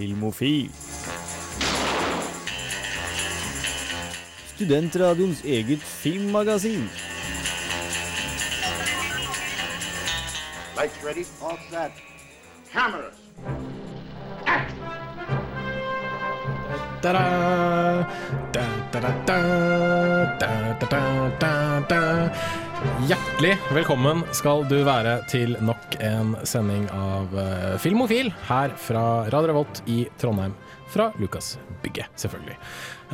Filmofil. Studentradioens eget filmmagasin. Lights ready, all set. Cameras. Action! Da, da, da, da, da, da, da, da, da, da. Hjertelig velkommen skal du være til nok en sending av eh, Filmofil her fra Radio Revolt i Trondheim. Fra Lukas Bygge, selvfølgelig.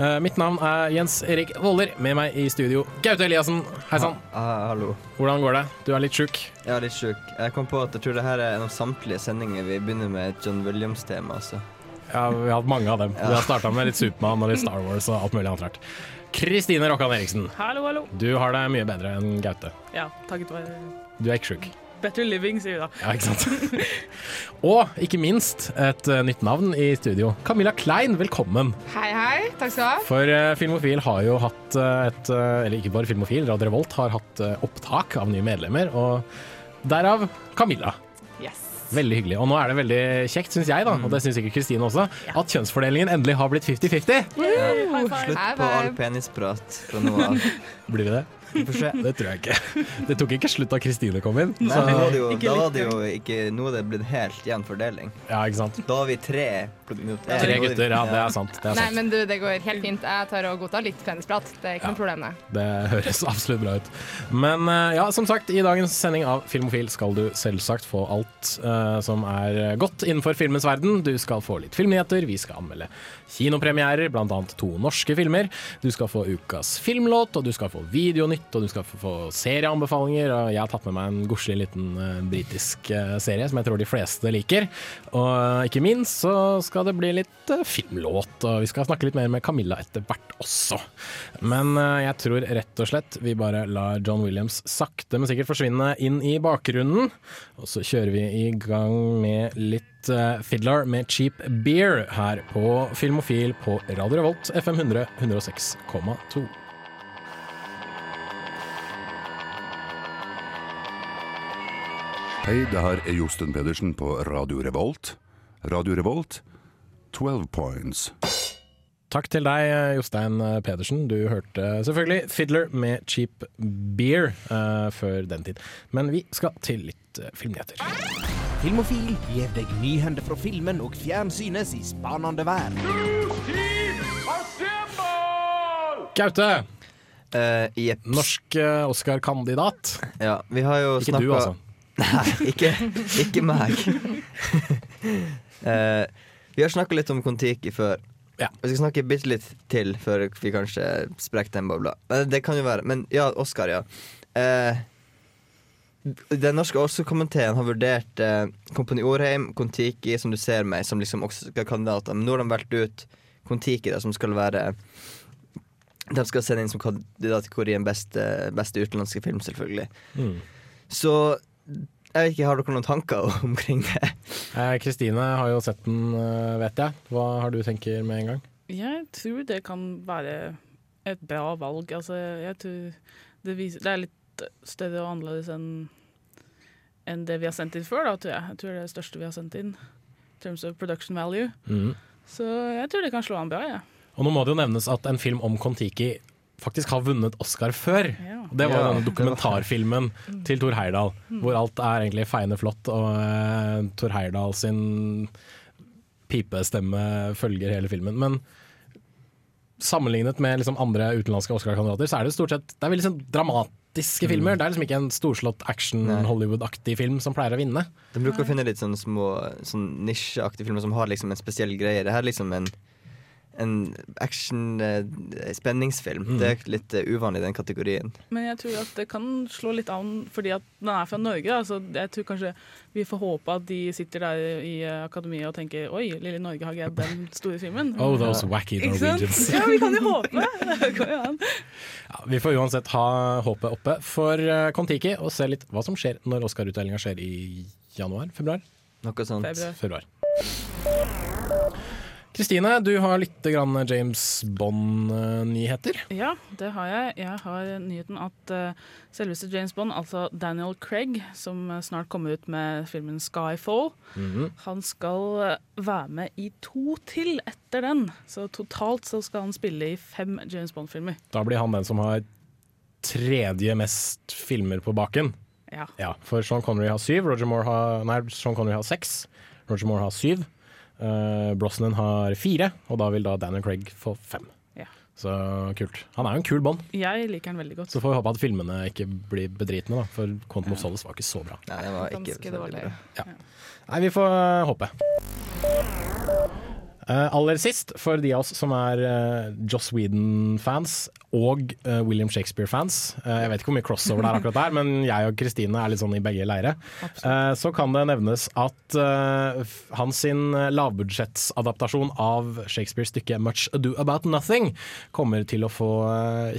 Eh, mitt navn er Jens Erik Voller. Med meg i studio Gaute Eliassen. Hei sann. Ha, hallo. Hvordan går det? Du er litt sjuk. Er litt sjuk. Jeg kom på at jeg tror det her er en av samtlige sendinger vi begynner med et John Williams-tema. Altså. Ja, vi har hatt mange av dem. Vi har starta med litt Supermann og litt Star Wars og alt mulig annet rart. Kristine Rokkan Eriksen, Hallo, hallo. du har det mye bedre enn Gaute. Ja, takket være Du er ikke sjuk. Better Living, sier vi da. Ja, ikke sant? og ikke minst et eh, nytt navn i studio. Camilla Klein, velkommen. Hei, hei. Takk skal du ha. For eh, Filmofil har jo hatt eh, et Eller ikke bare Filmofil, Radio Revolt har hatt opptak av nye medlemmer, og derav Camilla. Yes. Veldig hyggelig. Og nå er det veldig kjekt, syns jeg, da, og det syns sikkert Kristine også, at kjønnsfordelingen endelig har blitt 50-50. Ja. Slutt på all penisprat fra nå av. Blir vi det? Det tror jeg ikke. Det tok ikke slutt da Kristine kom inn. Nei, Så, nå var det jo, da var det jo ikke Nå er det blitt helt jevn fordeling. ja, ikke sant. Da var vi tre. Tre gutter, ja, det er sant. Det, er Nei, men du, det går helt fint. Jeg tar og godtar litt penisprat. Det er ikke noe problem, det. det høres absolutt bra ut. Men eh, ja, som sagt, i dagens sending av Filmofil skal du selvsagt få alt uh, som er godt innenfor filmens verden. Du skal få litt filmnyheter, vi skal anmelde kinopremierer, bl.a. to norske filmer. Du skal få ukas filmlåt, og du skal få videonytt, og du skal få- serieanbefalinger. Og jeg har tatt med meg en godslig liten uh, britisk uh, serie som jeg tror de fleste liker. Og ikke minst så skal det bli litt eh, filmlåt, og vi skal snakke litt mer med Camilla etter hvert også. Men eh, jeg tror rett og slett vi bare lar John Williams sakte, men sikkert forsvinne inn i bakgrunnen. Og så kjører vi i gang med litt eh, Fiddler med Cheap Beer her på Filmofil på Radio Revolt FM 100 106,2. Hei, det her er Josten Pedersen på Radio Revolt. Radio Revolt, 12 points. Takk til deg, Jostein Pedersen. Du hørte selvfølgelig Fiddler med Cheap Beer uh, før den tid. Men vi skal til litt uh, filmnyheter. Filmofil gir deg nyhender fra filmen og fjernsynets i spanende vær. Gaute, Uh, yep. norsk uh, Oscar-kandidat. Ja, vi har jo Ikke snakket... du, altså. Nei, ikke, ikke meg. Eh, vi har snakka litt om Kon-Tiki før. Ja. Vi skal snakke bitte litt til før vi kanskje sprekker den bobla. Men det kan jo være. Men ja, Oscar, ja. Eh, den norske Oscar-komiteen har vurdert eh, Kompani Orheim, Kon-Tiki, som du ser meg, som liksom Oscar-kandidater. Men nå har de valgt ut Kon-Tiki, som skal være De skal sende inn som kandidat kandidatkategorien beste, beste utenlandske film, selvfølgelig. Mm. Så jeg vet ikke, har dere noen tanker omkring det? Eh, Kristine har jo sett den, eh, vet jeg. Hva har du tenker med en gang? Jeg tror det kan være et bra valg. Altså, jeg tror det, viser, det er litt større og annerledes enn enn det vi har sendt inn før, da, tror jeg. Jeg tror det er det største vi har sendt inn. In terms of production value. Mm. Så jeg tror det kan slå an bra, jeg. Og nå må det jo nevnes at en film om Kon-Tiki faktisk har vunnet Oscar før. Ja. Det var Ja, denne dokumentarfilmen til Thor Heyerdahl, hvor alt er egentlig feiende flott, og uh, Thor Heyerdahl sin pipestemme følger hele filmen. Men sammenlignet med liksom andre utenlandske Oscar-kandidater, så er det stort sett Det er veldig sånn dramatiske filmer. Det er liksom ikke en storslått action-Hollywood-aktig film som pleier å vinne. De bruker å finne litt sånne små sånn nisjeaktige filmer som har liksom en spesiell greie. Det her er liksom en en action-spenningsfilm. Mm. Det er litt eh, uvanlig i den kategorien. Men jeg tror at det kan slå litt an fordi at den er fra Norge. Da. Så jeg tror kanskje vi får håpe at de sitter der i eh, akademiet og tenker Oi, lille Norge har greid den store filmen. Oh, those wacky Norwegians. Ja, vi kan jo håpe. Ja, vi får uansett ha håpet oppe for eh, Kon-Tiki og se litt hva som skjer når Oscar-utdelinga skjer i januar? Februar? Noe sånt. Februar. Februar. Kristine, du har litt James Bond-nyheter. Ja, det har jeg. Jeg har nyheten at eh, selveste James Bond, altså Daniel Craig, som eh, snart kommer ut med filmen 'Skyfall', han skal eh, være med i to til etter den. Så totalt så skal han spille i fem James Bond-filmer. Da blir han den som har tredje mest filmer på baken. Ja. Ja, for Sean Connery har syv, Roger Moore har, nei, Sean Connery har seks. Roger Moore har syv. Uh, Brosnan har fire, og da vil da Daniel Craig få fem. Ja. Så kult. Han er jo en kul Bond, Jeg liker han veldig godt. så får vi håpe at filmene ikke blir bedritne, da. For Quantum of Solace var ikke så bra. Nei, det var ikke Ganske dårlig. bra. Nei, vi får håpe. Eh, aller sist, for de av oss som er uh, Joss Whedon-fans og uh, William Shakespeare-fans Jeg vet ikke hvor mye crossover det er akkurat der, men jeg og Kristine er litt sånn i begge leire. Så kan det nevnes at hans sin lavbudsjettsadaptasjon av Shakespeares stykke 'Much Ado About Nothing' kommer til å få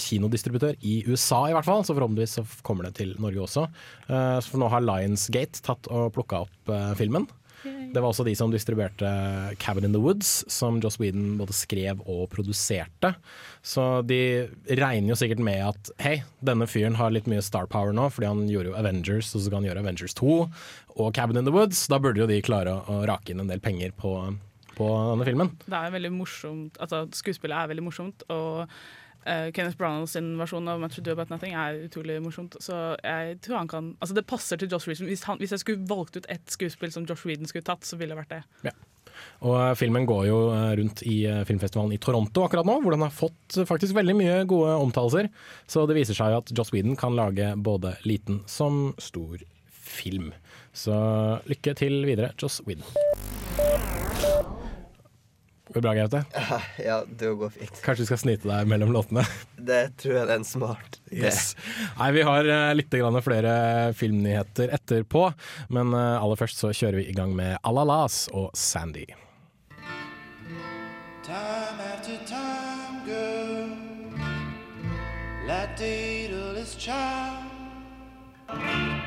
kinodistributør i USA, i hvert fall. Så forhåpentligvis så kommer det til Norge også. For nå har Lionsgate tatt og plukka opp filmen. Det var også de som distribuerte 'Cabin in the Woods', som Joss Whedon både skrev og produserte. Så de regner jo sikkert med at hei, denne fyren har litt mye star power nå, fordi han gjorde jo Avengers, og så kan han gjøre Avengers 2 og 'Cabin in the Woods'. Da burde jo de klare å, rake inn en del penger på, på denne filmen. Det er veldig morsomt, altså Skuespillet er veldig morsomt, og eh, Kenneth Branagh sin versjon av Much Do About Nothing er utrolig morsomt. Så jeg tror han kan Altså Det passer til Josh Whedon. Hvis, hvis jeg skulle valgt ut ett skuespill som Josh Whedon skulle tatt, så ville det vært det. Og eh, filmen går jo eh, rundt i filmfestivalen i Toronto akkurat nå, hvor den har fått faktisk veldig mye gode omtalelser. Så det viser seg at Joss Whedon kan lage både liten som stor film. Så lykke til videre, Joss Whedon. Går det bra, Gaute? Ja, det går fint. Kanskje du skal snite deg mellom låtene? Det tror jeg er en smart idé. Yes. Nei, vi har eh, litt flere filmnyheter etterpå, men eh, aller først så kjører vi i gang med Alalas og Sandy. Time after time, girl, like Daedalus child. Bigging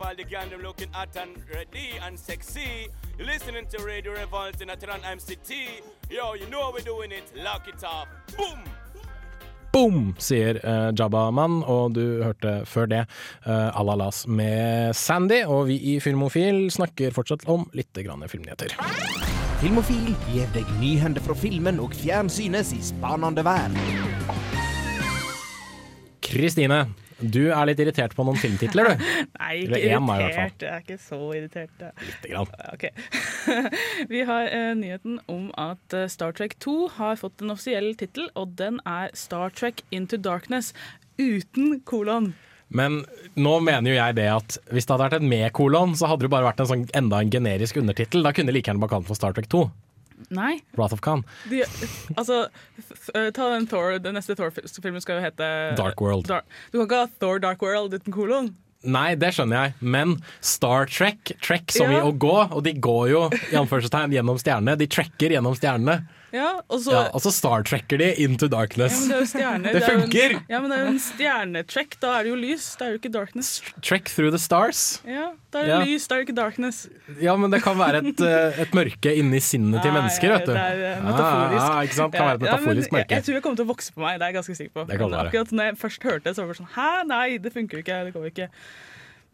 up all the gang, them looking hot and ready and sexy. You're listening to Radio Revolt in Atran MCT. Yo, you know we're doing it. Lock it up. Boom! Boom, sier uh, Jabba-mann, og du hørte før det uh, Alalas med Sandy. Og vi i Filmofil snakker fortsatt om litt grann filmnyheter. Filmofil gir deg nyhender fra filmen og fjernsynets i spanende verden. Kristine, du er litt irritert på noen filmtitler, du. Nei, ikke fall. irritert. Jeg er ikke så irritert. Lite grann. Okay. Vi har uh, nyheten om at eh, Star Trek 2 har fått en offisiell tittel, og den er Star Trek Into Darkness uten kolon. Men nå mener jo jeg det at hvis det hadde vært et med-kolon, så hadde det bare vært en sånn enda en generisk undertittel. Da kunne de like gjerne bare kalt den for Star Trek 2. Nei. Wrath of Khan. De, altså, eh, ta den Thor, den neste Thor-filmen skal jo hete Dark World. Dar du kan ikke ha Thor Dark World uten kolon. Nei, det skjønner jeg, men Star Trek, Trek som i å gå, og de går jo i anførselstegn gjennom stjernene. De trekker gjennom stjernene. Ja, og så Ja, og så Star Trekker de into Ja, darkness. men det er jo stjerner. Det jo funker! En, ja, men det er jo en stjernetrekk. Da er det jo lys. Det er jo ikke darkness. Trek through the stars. Ja, da er det Ja. lys, da er det ikke darkness. Ja, men det kan være et, eh, et mørke inni sinnet til mennesker, vet du. Det er eh, metaforisk. Ah, ah, ikke sant? Kan være et Ja, ja, men metaforisk jeg, mørke. jeg tror jeg kommer til å vokse på meg, det er jeg ganske sikker på. Det kan være. akkurat når jeg først hørte det, så var det sånn Hæ, nei, det funker jo ikke. Det går jo ikke.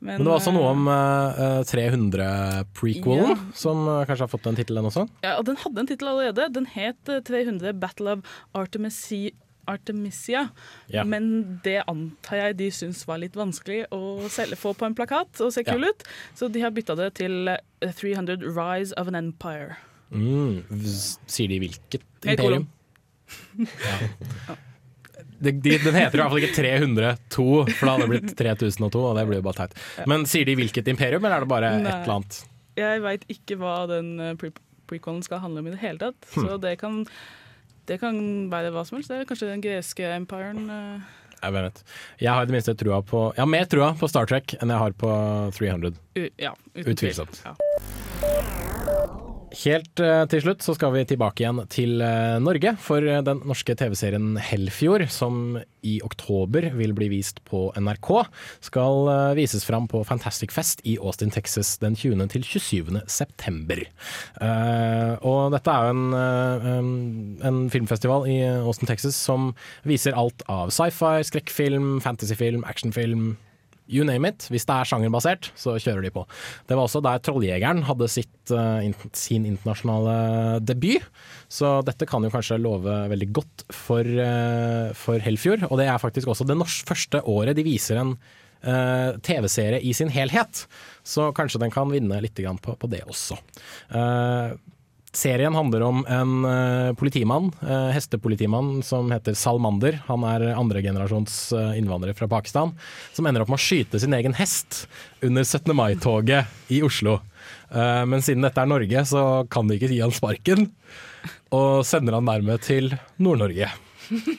Men det var også noe om uh, 300-prequelen, Ja. som uh, kanskje har fått en tittel, den også. Ja, og den hadde en tittel allerede. Den het eh, 300 Battle of Artemisi Artemisia. Ja. Men det antar jeg de syns var litt vanskelig å selge, få på en plakat og se kul ut. Så de har bytta det til eh, 300 Rise of an Empire. Mm, sier de hvilket imperium? Ja. De, de, den heter i hvert fall ikke 302, for da hadde det blitt 3002, og det blir jo bare teit. Men sier de hvilket imperium, eller er det bare et eller annet? Jeg veit ikke hva den eh, pre prequelen skal handle om i det hele tatt. Hmm. Så det kan, det kan være hva som helst. Det er kanskje den greske empiren. eh, Jeg vet. Jeg har i det minste trua på Jeg har mer trua på Star Trek enn jeg har på 300. u ja. Utvilsomt. Ja. Helt eh, til slutt så skal vi tilbake igjen til eh, Norge, for eh, den norske TV-serien Helfjord, som i oktober vil bli vist på NRK, skal vises fram på Fantastic Fest i Austin, Texas den 20. til 27. september. Og dette er jo en, en filmfestival i Austin, Texas som viser alt av sci-fi, skrekkfilm, fantasyfilm, actionfilm. You name it. Hvis det er sjangerbasert, så kjører de på. Det var også der Trolljegeren hadde sitt, eh, sin internasjonale debut. Så dette kan jo kanskje love veldig godt for, eh, for Helfjord. Og det er faktisk også det norsk, første året de viser en uh, TV-serie i sin helhet. Så kanskje den kan vinne litt på, på det også. Eh, Serien handler om en uh, politimann, uh, hestepolitimann som heter Salmander. Han er andregenerasjons uh, innvandrer fra Pakistan, som ender opp med å skyte sin egen hest under 17. mai-toget i Oslo. Uh, men siden dette er Norge, så kan de ikke gi han sparken, og sender han dermed til Nord-Norge.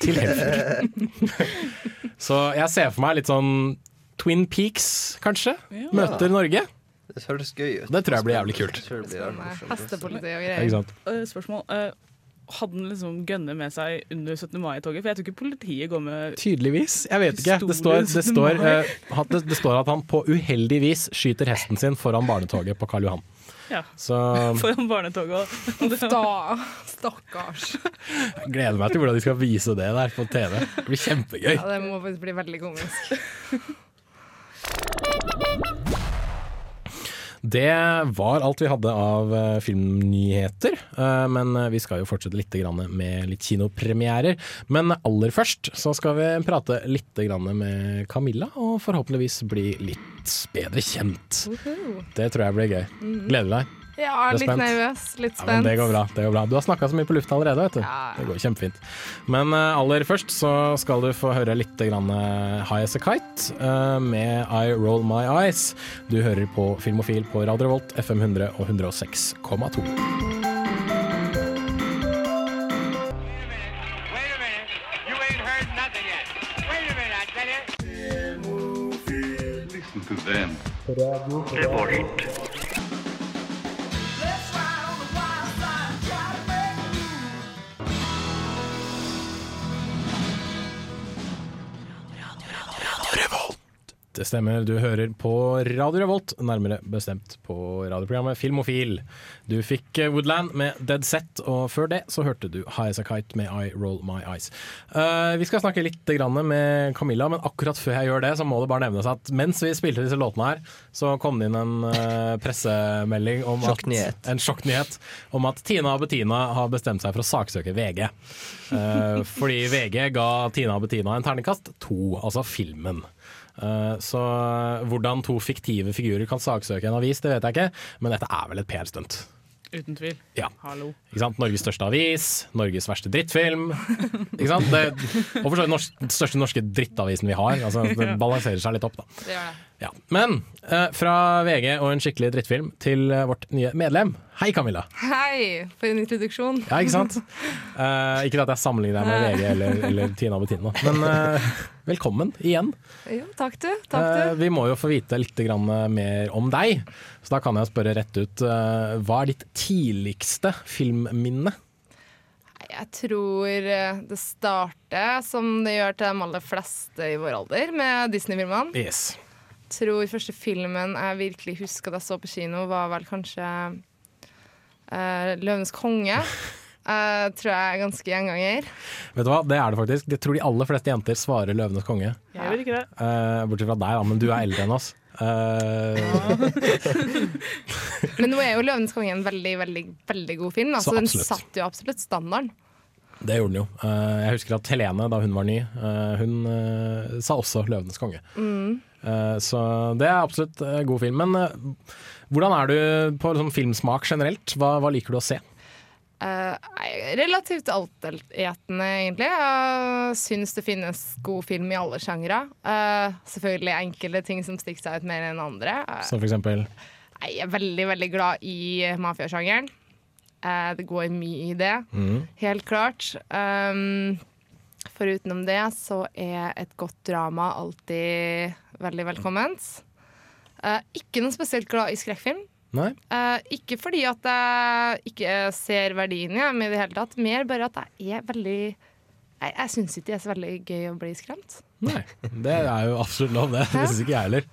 Til Helfer. så jeg ser for meg litt sånn Twin Peaks, kanskje, møter Norge. Det høres gøy ut. Det tror jeg blir jævlig kult. Morsomt. Hestepoliti og greier. Eh, spørsmål. Eh, hadde han liksom gønner med seg under 17. mai-toget? For jeg tror ikke politiet går med Tydeligvis. Jeg vet ikke. Det står, det, står, 17. eh, det, det står at han på uheldig vis skyter hesten sin foran barnetoget på Karl Johan. ja, Så foran barnetoget. òg. Da, stakkars. jeg gleder meg til hvordan de skal vise det der på TV. Det blir kjempegøy. Ja, det må faktisk bli veldig komisk. Det var alt vi hadde av eh, filmnyheter, eh, men eh, vi skal jo fortsette litt med litt kinopremierer. Men aller først så skal vi prate litt med Camilla, og forhåpentligvis bli litt bedre kjent. Det tror jeg blir gøy. Gleder deg? Ja, litt spent? nervøs, litt spent. Ja, men det går bra. det går bra Du har snakka så mye på lufta allerede, vet du. Ja. Det går kjempefint. Men eh, aller først så skal du få høre litt grann, eh, High As A Kite eh, med I Roll My Eyes. Du hører på Filmofil på Radio Revolt, FM 100 og 106,2. Wait a Det stemmer, du hører på Radio Revolt, nærmere bestemt på radioprogrammet Filmofil. Du fikk eh, Woodland med Dead Set, og før det så hørte du High As A Kite med I Roll My Eyes. Uh, vi skal snakke litt grann med Camilla, men akkurat før jeg gjør det, så må det bare nevnes at mens vi spilte disse låtene her, så kom det inn en uh, pressemelding om at, en sjokknyhet om at Tina og Bettina har bestemt seg for å saksøke VG. Uh, fordi VG ga Tina og Bettina en terningkast to, altså filmen. Eh, Så hvordan to fiktive figurer kan saksøke en avis, det vet jeg ikke, men dette er vel et PR-stunt. Uten tvil. Ja. Hallo. Norges største avis, Norges verste drittfilm. Ikke sant? Det, og for så vidt norsk, den største norske drittavisen vi har. Altså, det balanserer seg litt opp, da. Det gjør det. Ja. Men eh, fra VG og en skikkelig drittfilm til eh, vårt nye medlem. Hei, Camilla. Hei, for en introduksjon. Ja, ikke sant? Eh, ikke at jeg sammenligner deg med VG eller, eller Tina og Bettina, men eh, velkommen igjen. Jo, takk du. Takk Eh, du. vi må jo få vite litt grann eh, mer om deg, så da kan jeg spørre rett ut. eh, hva er ditt tidligste filmminne? Jeg tror eh, det starter, som det gjør til de aller fleste i vår alder, med Disney-filmene. Yes. Tror første filmen jeg virkelig husker at jeg så på kino, var vel kanskje uh, 'Løvenes konge'. Uh, tror jeg er ganske gjenganger. Vet du hva, det er det faktisk. Jeg tror de aller fleste jenter svarer 'Løvenes konge'. Jeg vil ikke det. Uh, bortsett fra deg, da, men du er eldre enn oss. Uh... Men nå er jo 'Løvenes konge' en veldig veldig, veldig god film. Så Altså, den satt satte jo absolutt standarden. Det gjorde den jo. Eh, jeg husker at Helene, da hun var ny, eh, hun eh, sa også 'Løvenes konge'. Mm. så det er absolutt god film. Men hvordan er du på liksom, filmsmak generelt? Hva, hva liker du å se? Uh, relativt altetende, egentlig. Jeg syns det finnes god film i alle sjangre. Uh, selvfølgelig enkelte ting som stikker seg ut mer enn andre. Uh, Som for eksempel jeg er veldig, veldig glad i mafiasjangeren. Eh, det går mye i det, mm. helt klart. Um, forutenom det så er et godt drama alltid veldig velkomment. Uh, ikke noe spesielt glad i skrekkfilm. Eh, ikke fordi at jeg ikke ser verdien i dem i det hele tatt, mer bare at jeg er veldig Jeg, jeg syns ikke det er så veldig gøy å bli skremt. Nei. Det er jo absolutt lov, det. Det syns ikke jeg heller.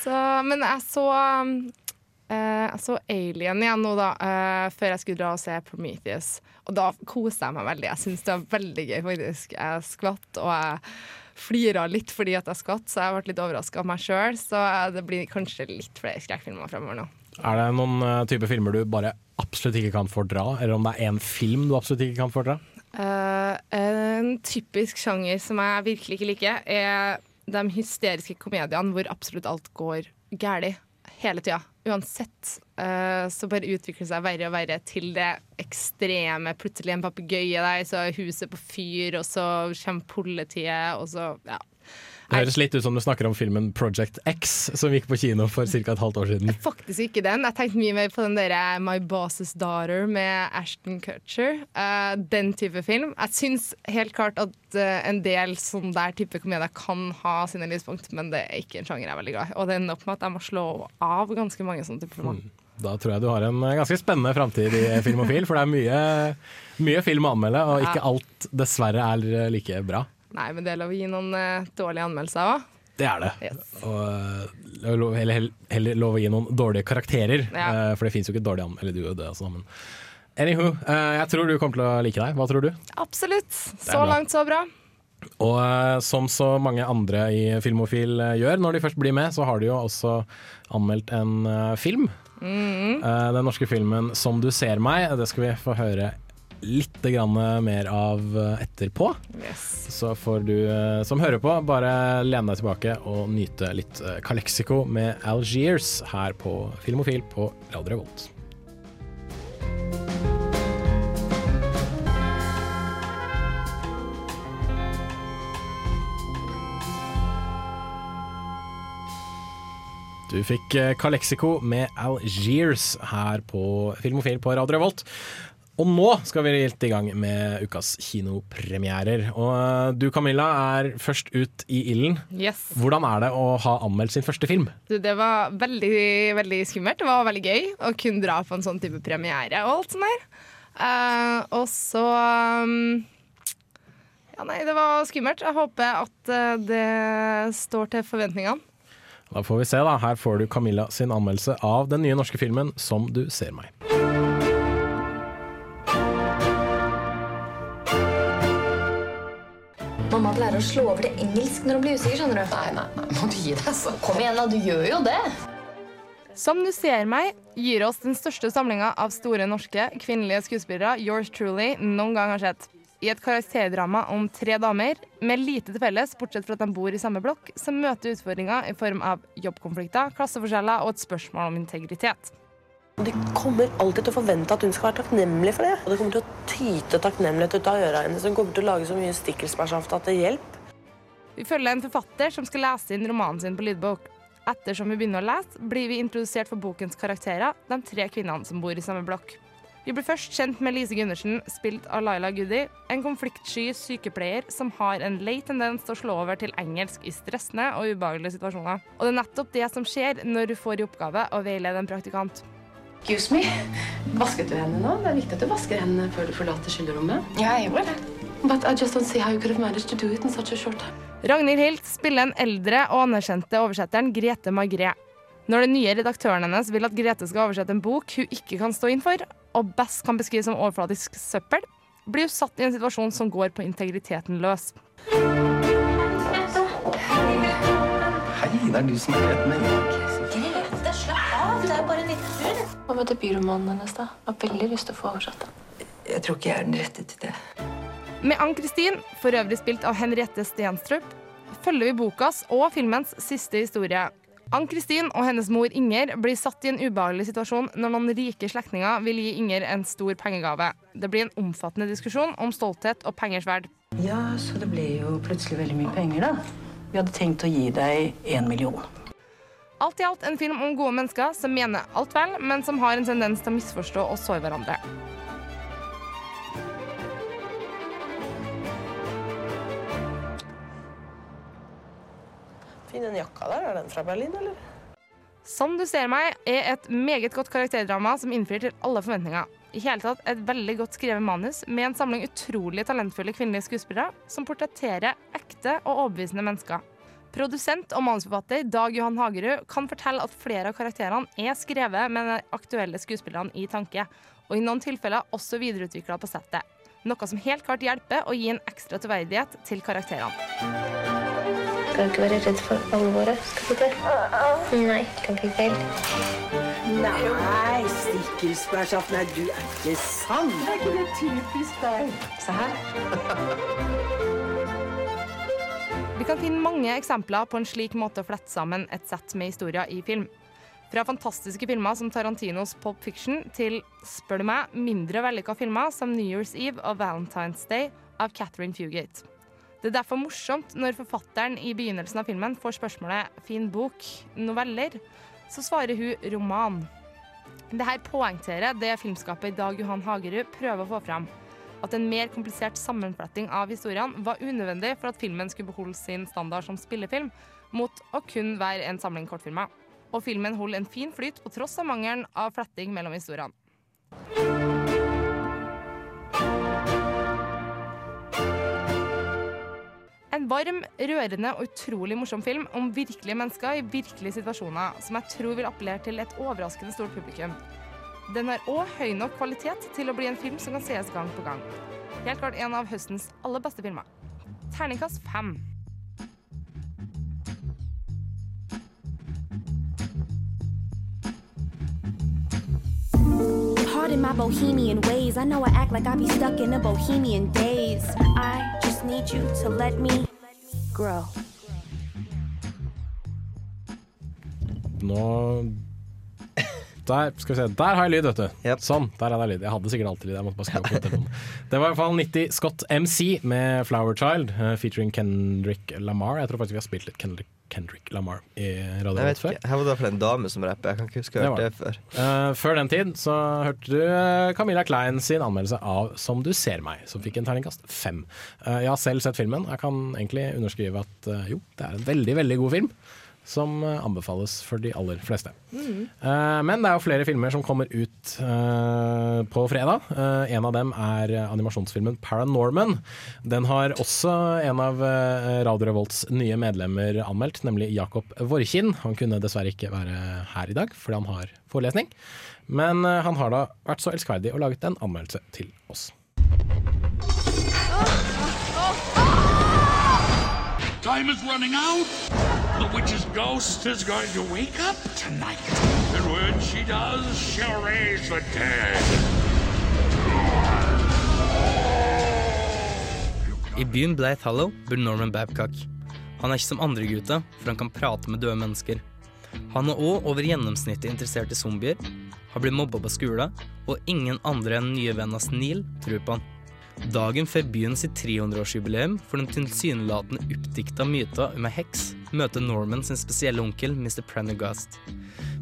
Så, men jeg så eh, Jeg så Alien igjen nå, da, eh, før jeg skulle dra og se Prometheus. Og da koste jeg meg veldig. Jeg syns det var veldig gøy, faktisk. Jeg skvatt, og jeg flira litt fordi at jeg skvatt, så jeg ble litt overraska av meg sjøl. Så eh, det blir kanskje litt flere skrekkfilmer fremover nå. Er det noen uh, type filmer du bare absolutt ikke kan fordra, eller om det er én film du absolutt ikke kan fordra? En typisk sjanger som jeg virkelig ikke liker, er de hysteriske komediene hvor absolutt alt går galt hele tida. Uansett. uh, så bare utvikler det seg verre og verre til det ekstreme. Plutselig en papegøye der, så er huset på fyr, og så kommer politiet, og så Ja. Det høres litt ut som du snakker om filmen Project X, som gikk på kino for ca. et halvt år siden. Faktisk ikke den. Jeg tenkte mye mer på den der My Boss's Daughter med Ashton Kutcher. Uh, den type film. Jeg syns helt klart at uh, en del sånn der type komedier kan ha sine lyspunkt, men det er ikke en sjanger jeg er veldig glad i. Og det ender opp med at jeg må slå av ganske mange sånne typer filmer. Da tror jeg du har en eh, ganske spennende framtid i Filmofil, for det er mye, mye film å anmelde, og ikke alt dessverre er like bra. Nei, men det er lov å gi noen eh, dårlige anmeldelser òg. Det er det. Yes. Og, eh, det er lov- eller hell- heller lov å gi noen dårlige karakterer, Ja. eh, for det fins jo ikke dårlige anmeldelser. Eller du og det, altså, men Anywho, eh, jeg tror du kommer til å like deg. Hva tror du? Absolutt. Så bra. langt, så bra. Og eh, som så mange andre i Filmofil eh, gjør, når de først blir med, så har de jo også anmeldt en eh, film. Mm. Eh, den norske filmen 'Som du ser meg'. Det skal vi få høre litt mer av eh, etterpå. Yes. Så får du eh, som hører på, bare lene deg tilbake og nyte litt eh, Calexico med Algiers her på Filmofil på Radio Revolt. Du fikk Calexico med Algiers her på Filmofil på Radio Revolt. Og nå skal vi helt i gang med ukas kinopremierer. Og eh, du Camilla er først ut i ilden. Yes. Hvordan er det å ha anmeldt sin første film? Du, det var veldig, veldig skummelt. Det var veldig gøy å kunne dra på en sånn type premiere og alt sånt der. Uh, og så um, Ja, nei, det var skummelt. Jeg håper at eh, det står til forventningene. Da får vi se, da. Her får du Camilla sin anmeldelse av den nye norske filmen 'Som du ser meg'. Mamma pleier å slå over til engelsk når hun blir usikker, skjønner du. Nei, nei, nei, må du gi deg så. Kom igjen da, du gjør jo det. Som du ser meg, gir oss den største samlinga av store norske kvinnelige skuespillere yours truly noen gang har sett. I et karakterdrama om tre damer med lite til felles, bortsett fra at de bor i samme blokk, som møter utfordringer i form av jobbkonflikter, klasseforskjeller og et spørsmål om integritet. De kommer alltid til å forvente at hun skal være takknemlig for det. Og det kommer til å tyte takknemlighet ut av øra hennes. Hun kommer til å lage så mye stikkelsbærsaft at det hjelper. Vi følger en forfatter som skal lese inn romanen sin på lydbok. Ettersom vi begynner å lese, blir vi introdusert for bokens karakterer, de tre kvinnene som bor i samme blokk. Vi blir først kjent med Lise Gundersen, spilt av Laila Goody, en konfliktsky sykepleier som har en lei tendens til å slå over til engelsk i stressende og ubehagelige situasjoner. Og det er nettopp det som skjer når hun får i oppgave å veilede en praktikant. Excuse me. Vasket du hendene nå? Det er viktig at du vasker hendene før du forlater skyllerommet. Ja, jeg gjorde det. But I just don't see how you could have managed to do it in such a short time. Ragnhild Hilt spiller en eldre og anerkjente oversetteren Grete Magré. Når den nye redaktøren hennes vil at Grete skal oversette en bok hun ikke kan stå inn for, og best kan beskrives som overflatisk søppel, blir hun satt i en situasjon som går på integriteten løs. Hei, det er du som er rett med Hva med debutromanen hennes, da? Jeg har veldig lyst til å få oversatt den. Jeg tror ikke jeg er den rette til det. Med Ann-Kristin, for øvrig spilt av Henriette Stenstrup, følger vi bokas og filmens siste historie. Ann-Kristin og hennes mor Inger blir satt i en ubehagelig situasjon når noen rike slektninger vil gi Inger en stor pengegave. Det blir en omfattende diskusjon om stolthet og pengers verd. Ja, så det ble jo plutselig veldig mye penger, da. Vi hadde tenkt å gi deg én million. Alt i alt en film om gode mennesker som mener alt vel, men som har en tendens til å misforstå og såre hverandre. Fin den jakka der. Er den fra Berlin, eller? Som du ser meg er et meget godt karakterdrama som innfrir til alle forventninger. I hele tatt et veldig godt skrevet manus med en samling utrolig talentfulle kvinnelige skuespillere som portretterer ekte og overbevisende mennesker. Produsent og manusforfatter Dag Johan Hagerud kan fortelle at flere av karakterene er skrevet med de aktuelle skuespillerne i tanke, og i noen tilfeller også videreutvikla på settet. Noe som helt klart hjelper å gi en ekstra troverdighet til karakterene. Skal ikke være redd for alvoret, skal du det? Nei, kan ikke feil. Nei, stikkelsbærsaften, nei, du er ikke sann. Er ikke det typisk deg? Se her. Vi kan finne mange eksempler på en slik måte å flette sammen et sett med historier i film. Fra fantastiske filmer som Tarantinos Pop Fiction til, spør du meg, mindre vellykka filmer som New Year's Eve og Valentine's Day av Catherine Fugate. Det er derfor morsomt når forfatteren i begynnelsen av filmen får spørsmålet 'fin bok, noveller', så svarer hun 'roman'. Dette poengterer det filmskapet Dag Johan Hagerud prøver å få fram. At en mer komplisert sammenfletting av historiene var unødvendig for at filmen skulle beholde sin standard som spillefilm, mot å kun være en samling kortfilmer. Og filmen holder en fin flyt på tross av mangelen av fletting mellom historiene. En varm, rørende og utrolig morsom film om virkelige mennesker i virkelige situasjoner, som jeg tror vil appellere til et overraskende stort publikum. Den har òg høy nok kvalitet til å bli en film som kan sees gang på gang. Helt klart en av høstens aller beste filmer. Terningkast fem. in my bohemian ways. I know I act like I be stuck in a bohemian days. I just need you to let me grow. Nå Der skal vi se, der har jeg lyd, vet du. Sånn, der er det lyd. Jeg hadde sikkert alltid lyd. Jeg måtte bare skru opp på telefonen. Det var i hvert fall 90 Scott MC med 'Flower Child', eh, featuring Kendrick Lamar. Jeg tror faktisk vi har spilt litt Kendrick, Kendrick Lamar i radioen Jeg vet før. ikke, Her var det i hvert fall en dame som rapper. Jeg kan ikke huske å ha hørt det før. Uh, før den tid så hørte du eh, Camilla Klein sin anmeldelse av 'Som du ser meg', som fikk en terningkast fem. Uh, jeg har selv sett filmen. Jeg kan egentlig underskrive at uh, jo, det er en veldig, veldig god film. Som eh, anbefales for de aller fleste. Mm. Uh, men det er jo flere filmer som kommer ut uh, på fredag. Uh, en av dem er animasjonsfilmen Paranorman. Den har også en av Radio Revolts nye medlemmer anmeldt, nemlig Jakob Vorkin. Han kunne dessverre ikke være her i dag fordi han har forelesning. Men han har da vært så elskverdig og laget en anmeldelse til oss. Time is running out. The witch's ghost is going to wake up tonight. And when she does, she'll raise the dead. I byen Blythe Hollow bor Norman Babcock. Han er ikke som andre gutta, for han kan prate med døde mennesker. Han er òg over gjennomsnittet interessert i zombier, har blitt mobba på skolen, og ingen andre enn nye vennen hans Neil tror på han. Dagen før byen sitt 300-årsjubileum for den tilsynelatende oppdikta myta om ei heks, møter Norman sin spesielle onkel, Mr. Prendergast.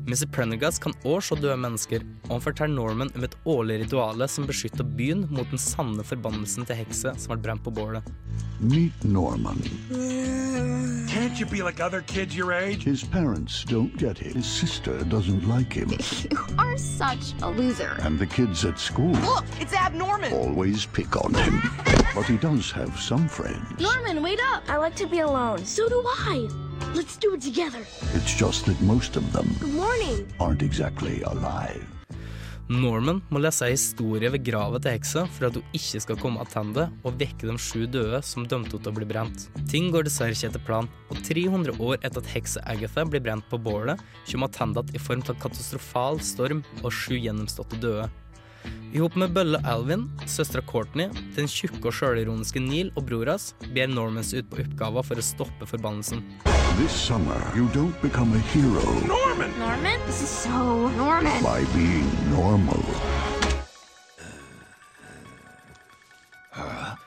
Mr. Prendergast kan òg se døde mennesker, og han forteller Norman om et årlig rituale som beskytter byen mot den sanne forbannelsen til hekse som ble brent på bålet. Meet Norman. Can't you be like other kids your age? His parents don't get it. His sister doesn't like him. You are such a loser. And the kids at school Look, it's abnormal. always pick on him. But he does have some friends. Norman, wait up. I like to be alone. So do I. Let's do it together. It's just that most of them Good morning. aren't exactly alive. Norman må lese en historie ved gravet til heksa for at hun ikke skal komme tilbake og vekke de sju døde som dømte henne til å bli brent. Ting går dessverre ikke etter planen, og 300 år etter at heksa Agatha blir brent på bålet, kommer hun tilbake i form av katastrofal storm og sju gjennomståtte døde. I hop med bølle Alvin, søstera Courtney, den tjukke og sjølironiske Neil og bror hans ber Normans ut på oppgaver for å stoppe forbannelsen. This summer, you don't become a hero Norman! Norman? This is so Norman. by being normal.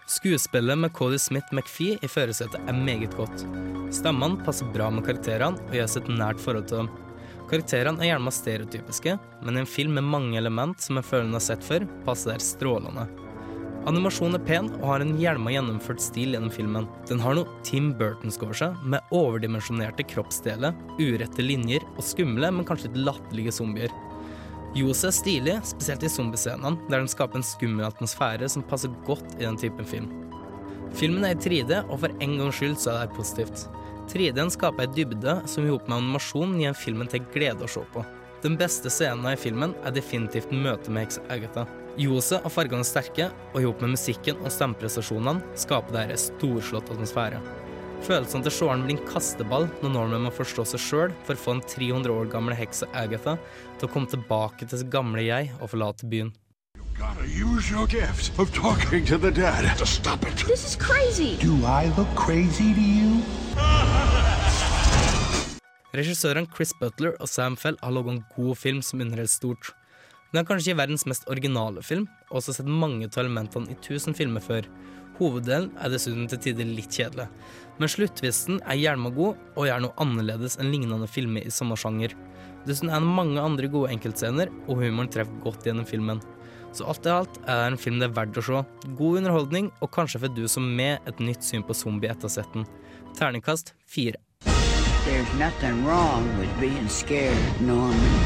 Skuespillet med Cody Smith McPhee i førersetet er meget godt. Stemmene passer bra med karakterene og gjør seg et nært forhold til dem. Karakterene er gjerne stereotypiske, men i en film med mange element som jeg føler den har sett før, passer det strålende. Animasjonen er pen og har en hjelma gjennomført stil gjennom filmen. Den har noe Tim Burtonsk over seg, med overdimensjonerte kroppsdeler, urette linjer og skumle, men kanskje litt latterlige zombier. Jose er stilig, spesielt i zombiescenene, der den skaper en skummel atmosfære som passer godt i den typen film. Filmen er i 3D, og for en gangs skyld så er det positivt. 3D-en skaper ei dybde som i hop med animasjon gir filmen til glede å se på. Den beste scenen i filmen er definitivt møtet med heks Agatha. Jose og fargene er sterke, og i hop med musikken og stemmeprestasjonene skaper dette en storslått atmosfære. Følelsen til seeren blir en kasteball når Norman må forstå seg sjøl for å få den 300 år gamle hekse Agatha til å komme tilbake til sitt gamle jeg og forlate byen. Gotta use your gift of talking to the dead to stop it. This is crazy. Do I look crazy to you? Regissørene Chris Butler og Sam Fell har laget en god film som underholder stort. Den er kanskje verdens mest originale film, og også sett mange av elementene i tusen filmer før. Hoveddelen er dessuten til tider litt kjedelig, men sluttvisten er hjelma god og gjør noe annerledes enn lignende filmer i samme sjanger. Dessuten er det mange andre gode enkeltscener, og humoren treffer godt gjennom filmen. Så alt i alt er det en film det er verdt å se. God underholdning, og kanskje for du som med et nytt syn på zombie etter setten. Terningkast fire. There's nothing wrong with being scared, Norman.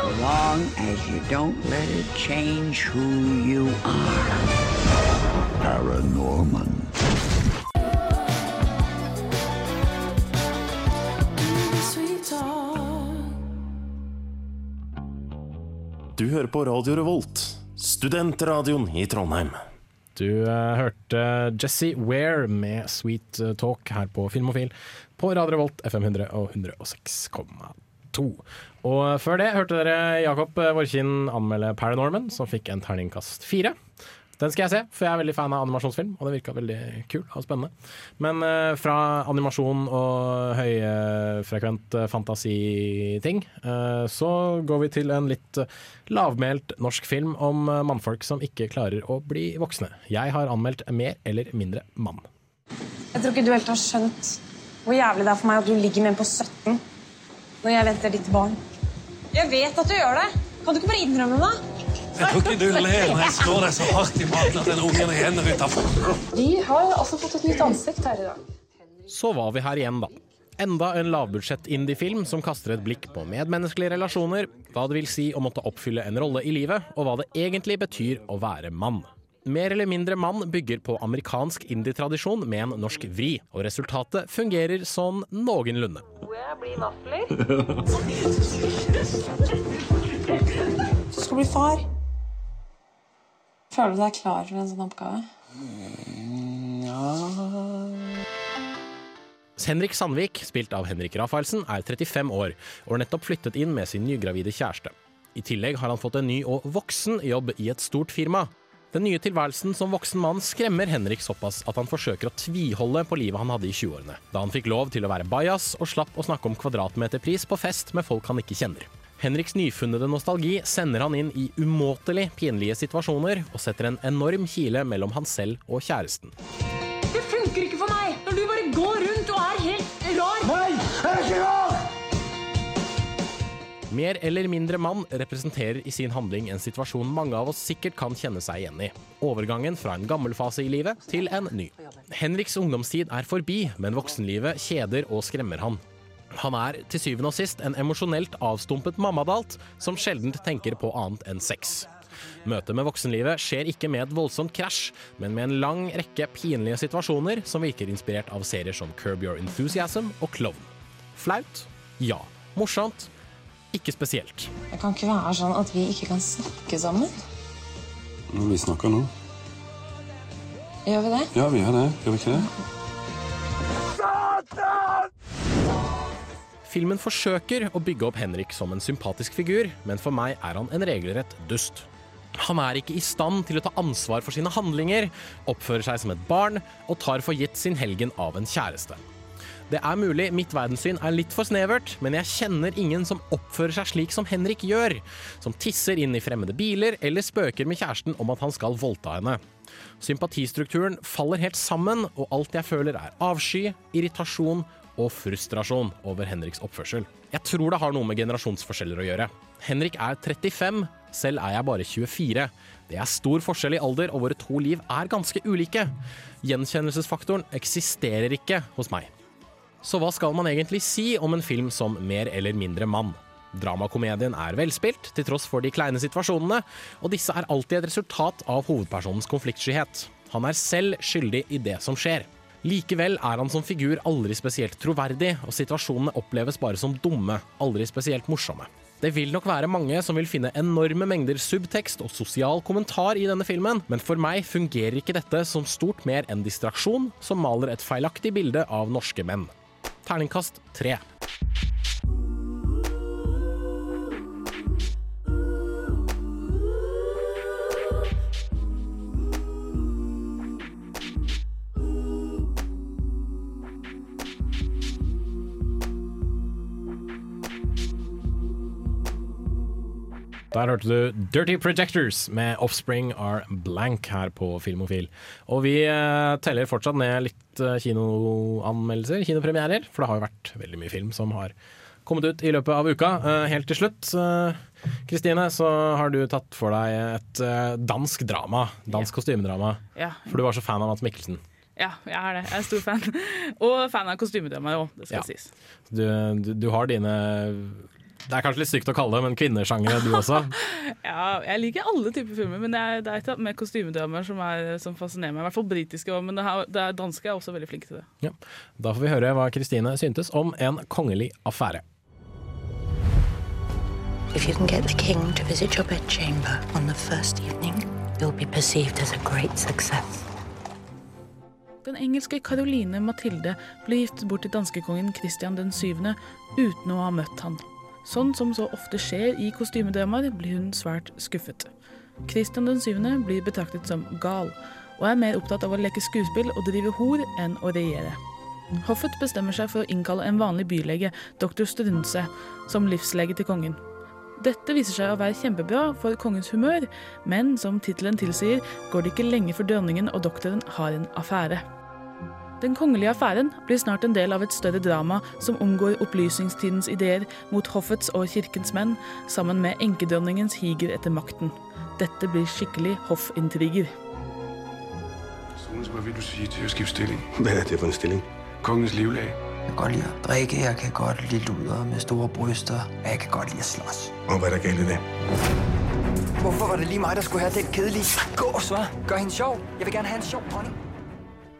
So long as you don't let it change who you are. Paranorman. Du hører på Radio Revolt, studentradioen i Trondheim. Du eh, hørte Jesse Ware med Sweet eh, Talk her på Filmofil på Radio Revolt FM 100 og 106,2. Og før det hørte dere Jakob eh, Vorkin anmelde Paranorman, som fikk en terningkast fire. Den skal jeg se, for jeg er veldig fan av animasjonsfilm, og det virka veldig kul og spennende. Men uh, fra animasjon og høyfrekvent uh, fantasiting, uh, så går vi til en litt eh, lavmælt norsk film om eh, mannfolk som ikke klarer å bli voksne. Jeg har anmeldt Mer eller mindre mann. Jeg tror ikke du helt har skjønt hvor jævlig det er for meg at du ligger med en på 17 når jeg venter ditt barn. Jeg vet at du gjør det. Kan du ikke bare innrømme det? Jeg tror ikke du ler når jeg slår deg så hardt i maten at den ungen renner utafor. Vi har altså fått et nytt ansikt her i dag. Så var vi her igjen, da. Enda en lavbudsjett indiefilm som kaster et blikk på medmenneskelige relasjoner, hva det vil si å måtte oppfylle en rolle i livet, og hva det egentlig betyr å være mann. Mer eller mindre mann bygger på amerikansk indie-tradisjon med en norsk vri, og resultatet fungerer sånn noenlunde. Jeg blir vafler. Skal bli far. Føler du deg klar for en sånn oppgave? Ja Henrik Sandvik, spilt av Henrik Rafaelsen, er 35 år og har nettopp flyttet inn med sin nygravide kjæreste. I tillegg har han fått en ny og voksen jobb i et stort firma. Den nye tilværelsen som voksen mann skremmer Henrik såpass at han forsøker å tviholde på livet han hadde i 20-årene, da han fikk lov til å være bajas og slapp å snakke om kvadratmeterpris på fest med folk han ikke kjenner. Henriks nyfunnede nostalgi sender han inn i umåtelig pinlige situasjoner og setter en enorm kile mellom han selv og kjæresten. Det funker ikke for meg når du bare går rundt og er helt rar. Nei, jeg er ikke rar! Mer eller mindre mann representerer i sin handling en situasjon mange av oss sikkert kan kjenne seg igjen i. Overgangen fra en gammel fase i livet til en ny. Henriks ungdomstid er forbi, men voksenlivet kjeder og skremmer han. Han er til syvende og sist en emosjonelt avstumpet mammadalt som sjelden tenker på annet enn sex. Møtet med voksenlivet skjer ikke med et voldsomt krasj, men med en lang rekke pinlige situasjoner som virker inspirert av serier som Curb Your Enthusiasm og Klovn. Flaut? Ja. Morsomt? Ikke spesielt. Det kan ikke være sånn at vi ikke kan snakke sammen. Når vi snakker nå? Gjør vi det? Ja, vi gjør det. Gjør vi ikke det? Filmen forsøker å bygge opp Henrik som en sympatisk figur, men for meg er han en regelrett dust. Han er ikke i stand til å ta ansvar for sine handlinger, oppfører seg som et barn og tar for gitt sin helgen av en kjæreste. Det er mulig mitt verdenssyn er litt for snevert, men jeg kjenner ingen som oppfører seg slik som Henrik gjør. Som tisser inn i fremmede biler eller spøker med kjæresten om at han skal voldta henne. Sympatistrukturen faller helt sammen, og alt jeg føler er avsky, irritasjon og frustrasjon over Henriks oppførsel. Jeg tror det har noe med generasjonsforskjeller å gjøre. Henrik er 35, Selv er jeg bare 24. Det er stor forskjell i alder, og våre to liv er ganske ulike. Gjenkjennelsesfaktoren eksisterer ikke hos meg. Så hva skal man egentlig si om en film som Mer eller mindre mann? Dramakomedien er velspilt, til tross for de kleine situasjonene, og disse er alltid et resultat av hovedpersonens konfliktskyhet. Han er selv skyldig i det som skjer. Likevel er han som figur aldri spesielt troverdig, og situasjonene oppleves bare som dumme, aldri spesielt morsomme. Det vil nok være mange som vil finne enorme mengder subtekst og sosial kommentar i denne filmen, men for meg fungerer ikke dette som stort mer enn distraksjon som maler et feilaktig bilde av norske menn. Terningkast tre. Der hørte du Dirty Projectors med Offspring Are Blank her på Filmofil. Og vi eh, teller fortsatt ned litt eh, kinoanmeldelser, kinopremierer, for det har jo vært veldig mye film som har kommet ut i løpet av uka. Eh, helt til slutt, Kristine, så har du tatt for deg et dansk drama. Dansk kostymedrama. Ja. For du var så fan av Mats Mikkelsen. Ja, jeg er det. Jeg er stor fan. Og fan av kostymedrama òg, det skal Ja. sies. Du, du, du har dine Det er kanskje litt sykt å kalle det, men kvinnesjangere du også. Ja, jeg liker alle typer filmer, men jeg, det er et med kostymedramaer som, er- som fascinerer meg. I hvert fall britiske men det, her, det er danske er også veldig flinke til det. Ja. Da får vi høre hva Kristine syntes om En kongelig affære. If you can get the king to visit your bedchamber on the first evening, you'll be perceived as a great success. Den engelske Caroline Mathilde ble giftet bort til danskekongen Christian den 7. uten å ha møtt han. Sånn som så ofte skjer i kostymedramaer, blir hun svært skuffet. Christian den 7. blir betraktet som gal, og er mer opptatt av å leke skuespill og drive hor enn å regjere. Hoffet bestemmer seg for å innkalle en vanlig bylege, doktor Strunse, som livslege til kongen. Dette viser seg å være kjempebra for kongens humør, men som tittelen tilsier, går det ikke lenge før dronningen og doktoren har en affære. Den kongelige affæren blir snart en del av et større drama som omgår opplysningstidens ideer mot hoffets og kirkens menn, sammen med enkedronningens higer etter makten. Dette blir skikkelig hoffintriger. Hva vil du sige til å skifte stilling? Hva er det for en stilling? Kongens livlag. Jeg kan godt lide at drikke, jeg kan godt lide luder med store bryster, og jeg kan godt lide å slåss. Og hva er det galt i det? Hvorfor var det lige meg der skulle ha den kedelige gås, hva'? Gør henne sjov. Jeg vil gjerne ha en sjov pony.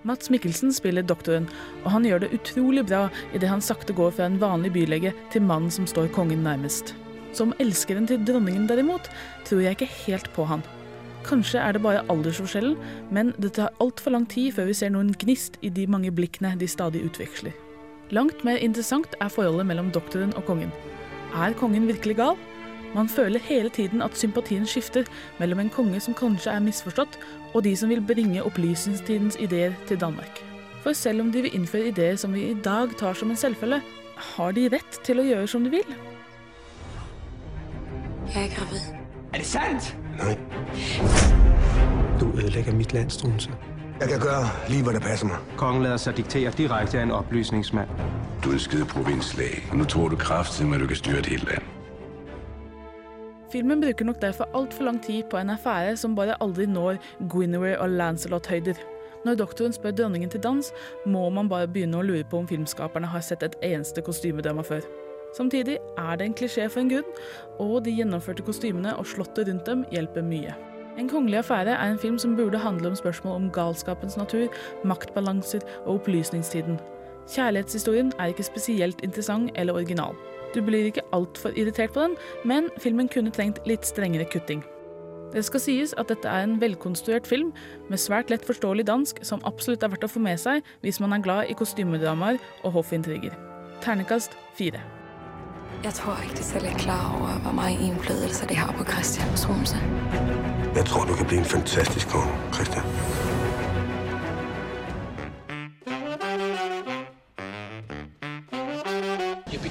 Mats Mikkelsen spiller doktoren, og han gjør det utrolig bra idet han sakte går fra en vanlig bylege til mannen som står kongen nærmest. Som elskeren til dronningen derimot, tror jeg ikke helt på han. Kanskje er det bare aldersforskjellen, men det tar altfor lang tid før vi ser noen gnist i de mange blikkene de stadig utveksler. Langt mer interessant er forholdet mellom doktoren og kongen. Er kongen virkelig gal? Man føler hele tiden at sympatien skifter mellom en konge som kanskje er misforstått, og de som vil bringe opplysningstidens ideer til Danmark. For selv om de vil innføre ideer som vi i dag tar som en selvfølge, har de rett til å gjøre som de vil? Jeg er gravid. Er det sandt? Nei. Du ødelægger mitt land, Strunse. Jeg kan gøre lige, hva det passer meg. Kongen lader seg diktere direkte av en opplysningsmann. Du er en skide provinslege, og nå tror du kraftig med at du kan styre et helt land. Filmen bruker nok derfor altfor lang tid på en affære som bare aldri når Guinevere og Lancelot-høyder. Når doktoren spør dronningen til dans, må man bare begynne å lure på om filmskaperne har sett et eneste kostymedrama før. Samtidig er det en klisjé for en grunn, og de gjennomførte kostymene og slottet rundt dem hjelper mye. En kongelig affære er en film som burde handle om spørsmål om galskapens natur, maktbalanser og opplysningstiden. Kjærlighetshistorien er ikke spesielt interessant eller original. Du blir ikke altfor irritert på den, men filmen kunne trengt litt strengere kutting. Det skal sies at dette er en velkonstruert film med svært lett forståelig dansk som absolutt er verdt å få med seg hvis man er glad i kostymedramaer og hoffintriger. Ternekast fire. Jeg tror ikke, de selv er klar over, hvor mye innflytelse de har på Christian Strunse. Jeg tror, du kan bli en fantastisk konge, Christian.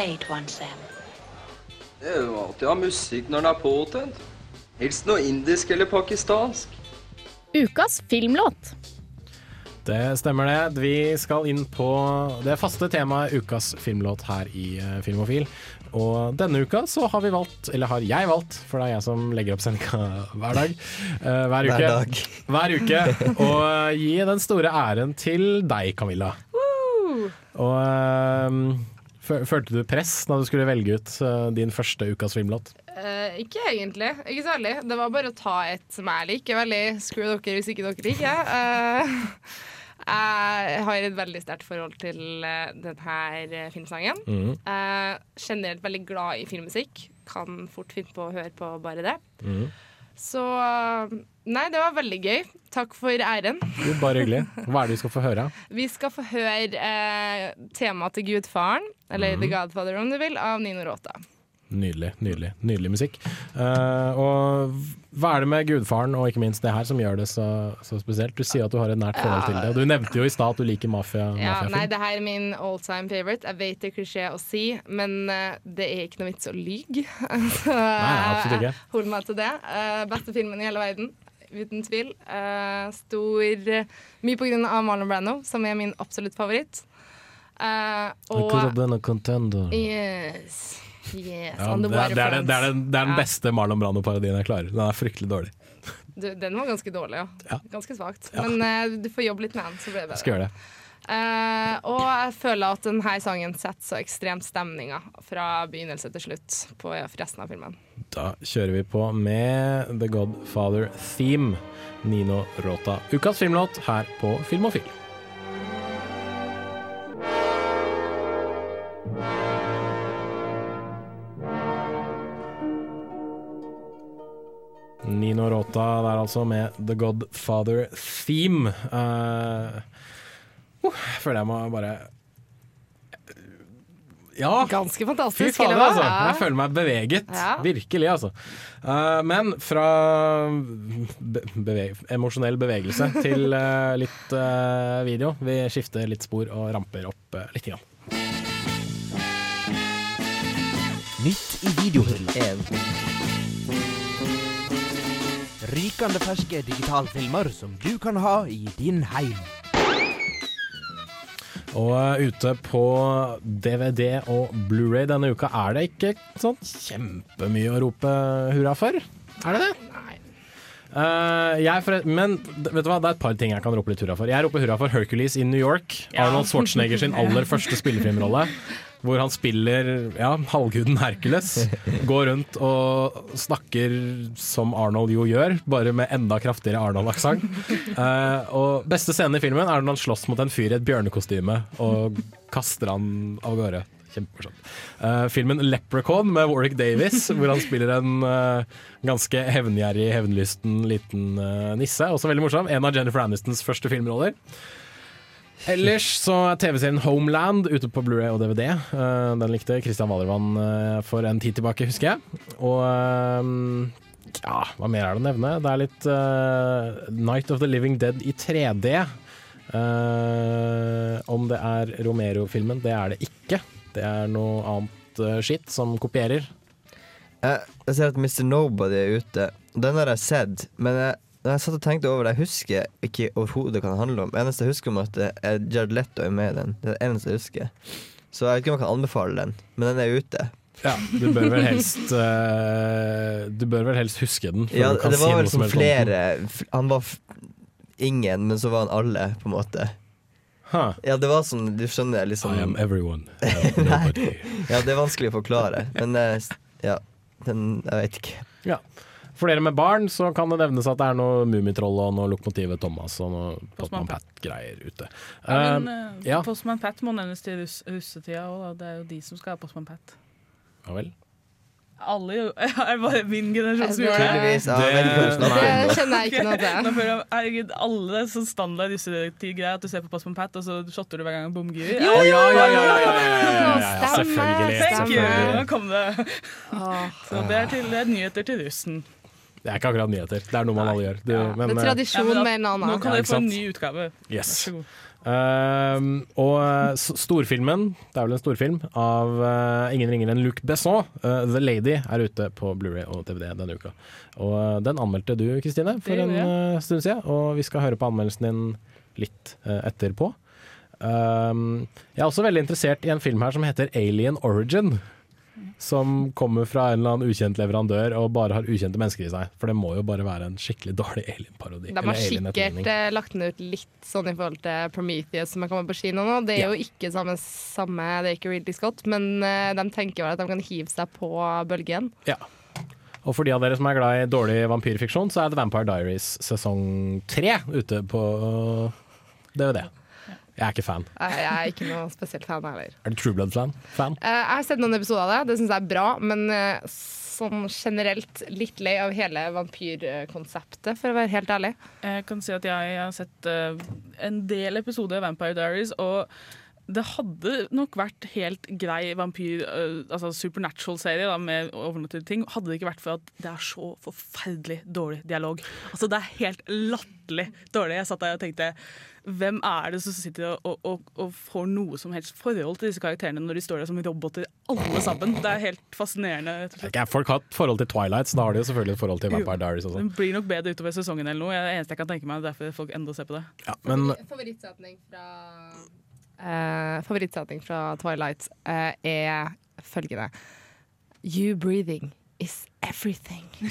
radiorevolt, punktum, no. Play it once, Sam. Det er jo alltid å ha musikk når den er påtent. Helst noe indisk eller pakistansk. Ukas filmlåt. Det stemmer det. Vi skal inn på det faste temaet ukas filmlåt her i eh, Filmofil. Og denne uka så har vi valgt, eller har jeg valgt, for det er jeg som legger opp sendinga hver dag. eh, hver uke. Hver dag. Hver uke. Og eh, gi den store æren til deg, Camilla. Og eh, følte du press da du skulle velge ut eh, din første ukas filmlåt? Uh, ikke egentlig. Ikke særlig. Det var bare å ta et som jeg liker veldig. Screw dere hvis ikke dere liker. Uh, jeg har et veldig sterkt forhold til denne filmsangen. Mm. Uh, generelt veldig glad i filmmusikk. Kan fort finne på å høre på bare det. Mhm. Så eh, Nei, det var veldig gøy. Takk for æren. Jo, Bare hyggelig. Hva er det vi skal få høre? Vi skal få høre eh, temaet til Gudfaren, eller mm. The Godfather om du vil, av Nino Rota. Nydelig, nydelig, nydelig musikk. Uh, og hva er det med gudfaren og ikke minst det her som gjør det så, så spesielt? Du sier at du har et nært forhold til det. Og du nevnte jo i stad at du liker mafia, Ja, nei, det her er min all time favorite. Jeg vet det er klisjé å si, men eh, det er ikke noe vits å lyge. Så jeg holder meg til det. Uh, beste filmen i hele verden, uten tvil. Uh, stor Mye på grunn av Marlon Brando, som er min absolutt favoritt. Uh, og Akkurat denne contender. Yes. Yes, Ja, det, er, det, er, den- det, er den, det er den beste Marlon Brando-parodien jeg klarer. Den er fryktelig dårlig. Du, den var ganske dårlig, ja. Ja. Ganske svakt. Ja. Men uh, du får jobbe litt med den, så blir det Jeg skal gjøre det. Uh, og jeg føler at denne sangen setter så ekstremt stemninga fra begynnelse til slutt på resten av filmen. Da kjører vi på med The Godfather Theme, Nino Rota. Ukas filmlåt her på Filmofil. Nino Rota der altså med The Godfather Theme. Uh, uh, jeg føler jeg må bare Ja. Ganske Fy fantastisk. fader, altså. Jeg føler meg beveget. Ja. Virkelig, altså. Uh, men fra be beveg emosjonell bevegelse til uh, litt uh, video. Vi skifter litt spor og ramper opp uh, litt. Grann. Nytt i videohylla. Rykende ferske digitalfilmer som du kan ha i din heim. Og eh, ute på DVD og Blu-ray denne uka er det ikke sånn kjempemye å rope hurra for. Er det det? Nei. Uh, jeg for, men vet du hva, det er et par ting jeg kan rope litt hurra for. Jeg roper hurra for Hercules in New York. Ja. Arnold Schwarzenegger sin aller første spillefilmrolle. Hvor han spiller ja, halvguden Hercules. Går rundt og snakker som Arnold jo gjør, bare med enda kraftigere Arnold-aksent. Uh, og beste scenen i filmen er når han slåss mot en fyr i et bjørnekostyme og kaster han av gårde. Kjempemorsomt. Eh, filmen 'Leprechaun' med Warwick Davis, hvor han spiller en uh, ganske hevngjerrig, hevnlysten liten nisse. Også veldig morsom. En av Jennifer Anistons første filmroller. Ellers så er TV-serien Homeland ute på Blu-ray og DVD. Uh, den likte Christian Valervann uh, for en tid tilbake, husker jeg. Og uh, ja, hva mer er det å nevne? Det er litt eh, Night of the Living Dead i 3D. Eh, om det er Romero-filmen, det er det ikke. Det er noe annet skitt som kopierer. Jeg, jeg ser at Mr. Nobody er ute. Den har jeg sett, men jeg, jeg satt og tenkte over det, jeg husker ikke overhodet hva det handler om. eneste jeg husker om at det er Jared Leto er med i den. Det er det eneste jeg husker. Så jeg vet ikke om jeg kan anbefale den, men den er ute. Ja, du bør vel helst uh, Du bør vel helst huske den. Ja, det var vel som liksom flere Han var ingen, men så var han alle, på en måte. Huh. Ja, det var sånn, du skjønner liksom I am everyone. Nobody. Ja, det er vanskelig å forklare. Men uh, ja, den Jeg vet ikke. Ja. For dere med barn så kan det nevnes at det er noe Mummitroll og noe Lokomotivet Thomas og noe Postman Pat-greier ute. Ja, men uh, ja. Postman Pat må nevnes til russ russetida òg, det er jo de som skal ha Postman Pat. Ja vel. Alle jo Er bare min generasjon som gjør det? Det kjenner jeg ikke noe til. Nå føler jeg, herregud, alle sånn standard russetid-greier, at du ser på Postman på Pat, og så shotter du hver gang bom gir. Ja, ja, ja, ja, Selvfølgelig. Nå kom det. Så det er, nyheter til russen. Det er ikke akkurat nyheter. Det er noe man alle gjør. Du, men, Det er eh, tradisjon Ja, men da- med en annen. Nå kan dere få en ny utgave. Yes. Vær så god. Ehm, og eh, storfilmen, det er vel en storfilm, av uh, ingen ringer enn Luc Besson, uh, 'The Lady', er ute på Blu-ray og DVD denne uka. Og den anmeldte du, Kristine, for en stund siden, og vi skal høre på anmeldelsen din litt etterpå. Ehm, jeg er også veldig interessert i en film her som heter 'Alien Origin'. Som kommer fra en eller annen ukjent leverandør og bare har ukjente mennesker i seg. For det må jo bare være en skikkelig dårlig alien-parodi. De har sikkert eh, lagt den ut litt sånn i forhold til Prometheus som er kommet på kino nå. Det er jo ikke samme, samme det er ikke Ridley Scott, men eh, de tenker vel at de kan hive seg på bølgen. Ja. Og for de av dere som er glad i dårlig vampyrfiksjon, så er The Vampire Diaries sesong tre ute på DVD. Jeg er ikke fan. Jeg jeg er ikke noe spesielt fan heller. Er du True Blood-fan? Fan? Eh, Jeg har sett noen episoder av det, det syns jeg er bra, men eh, sånn generelt litt lei av hele vampyrkonseptet, for å være helt ærlig. Jeg kan si at jeg har sett eh, en del episoder av Vampire Diaries, og det hadde nok vært helt grei vampyr, eh, altså supernatural-serie da, med overnaturlige ting, hadde det ikke vært for at det er så forferdelig dårlig dialog. Altså Det er helt latterlig dårlig. Jeg satt der og tenkte hvem er det som sitter og, og, og, får noe som helst forhold til disse karakterene når de står der som roboter alle sammen? Det er helt fascinerende. Ikke, folk har et forhold til Twilight, så da har de jo selvfølgelig et forhold til Vampire Diaries også. Den blir nok bedre utover sesongen eller noe. Det det eneste jeg kan tenke meg. er Derfor folk enda ser på det. Ja, men Favorittsetning fra eh, Favorittsetning fra Twilight eh, er følgende You breathing is everything. det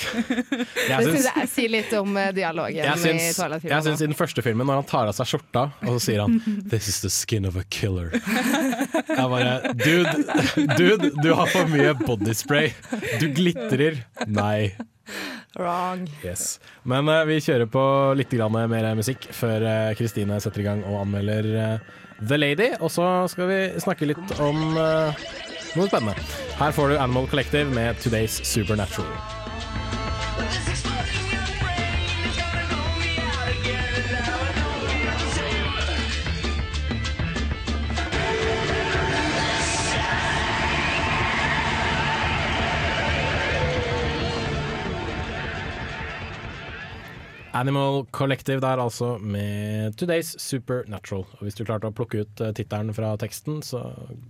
syns- syns jeg sier litt om eh, dialogen jeg syns, i Twilight-filmen. syns i den første filmen, når han tar av seg skjorta, og så sier han 'This is the skin of a killer'. Jeg bare Dude, dude du har for mye bodyspray. Du glitrer. Nei. Wrong. Yes. Men uh, vi kjører på litt grann mer musikk før Kristine Kristine setter i gang og anmelder eh, The Lady. Og så skal vi snakke litt om uh, noe spennende. Her får du Animal Collective med Today's Supernatural. Animal Collective der altså med Today's Supernatural. Og hvis du klarte å plukke ut uh, tittelen fra teksten, så